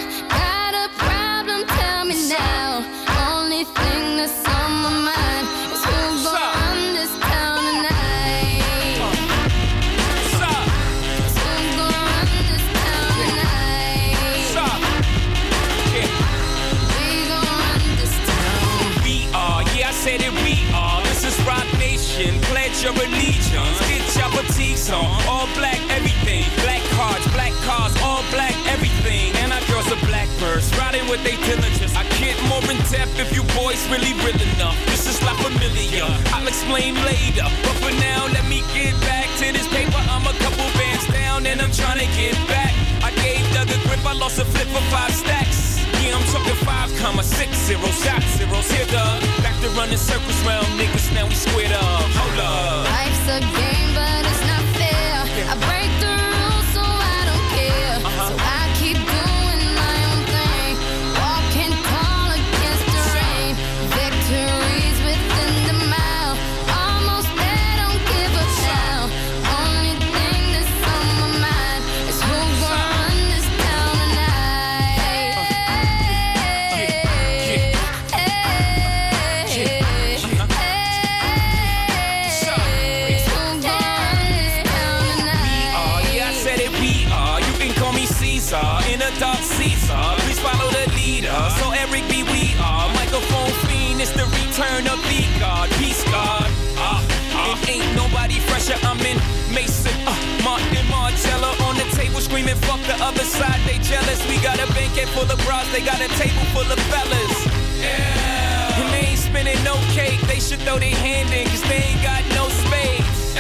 On. All black, everything. Black cards, black cars, all black, everything. And our girls are blackbirds, riding with their diligence. I get more in depth if you boys really real enough. This is not familiar. I'll explain later. But for now, let me get back to this paper. I'm a couple bands down and I'm trying to get back. I gave Doug a grip, I lost a flip for five stacks. Yeah, I'm talking five comma six zero shot zeros. Here, Doug. Back to running circles round niggas, now we squared up. Hold up. Life's a game, but. I break screaming, fuck the other side, they jealous. We got a banquet full of bras, they got a table full of fellas. Yeah. And they ain't spinning no cake, they should throw their hand in, cause they ain't got no space.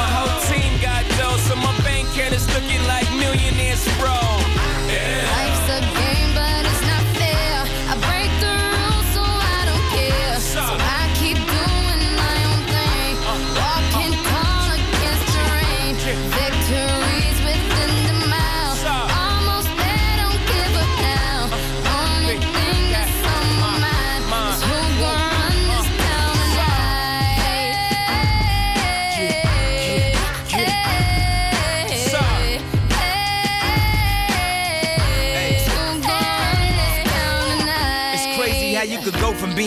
My whole team got dough, so my bank account is looking like millionaires, bro.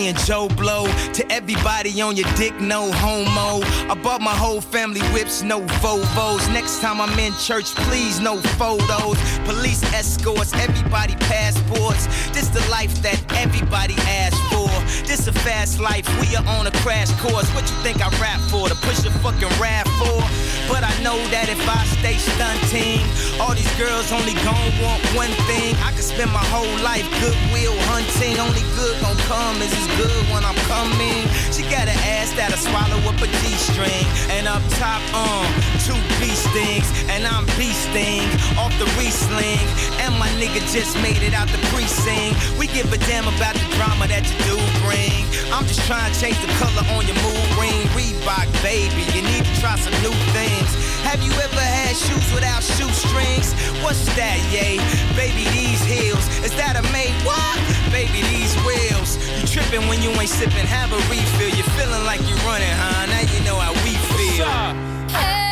And Joe Blow. To everybody on your dick, no homo. I bought my whole family whips, no Vovos. Next time I'm in church, please no photos. Police escorts, everybody passports. This the life that everybody asks for. This a fast life, we are on a crash course. What you think I rap for? To push a fucking rap for? But I know that if I stay stunting, all these girls only gon' want one thing. I could spend my whole life goodwill hunting. Only good gon' come is as good when I'm coming. She got an ass that'll swallow up a G-string. And up top, um, two B stings. And I'm beasting off the re-sling. And my nigga just made it out the precinct. We give a damn about the drama that you do bring. I'm just trying to change the color on your mood ring. Reebok, baby, you need to try some new things. Have you ever had shoes without shoestrings? What's that, yay? Baby, these heels. Is that a made what? Baby, these wheels. You tripping when you ain't sipping, have a refill. You're feeling like you're running, huh? Now you know how we feel. Hallelujah.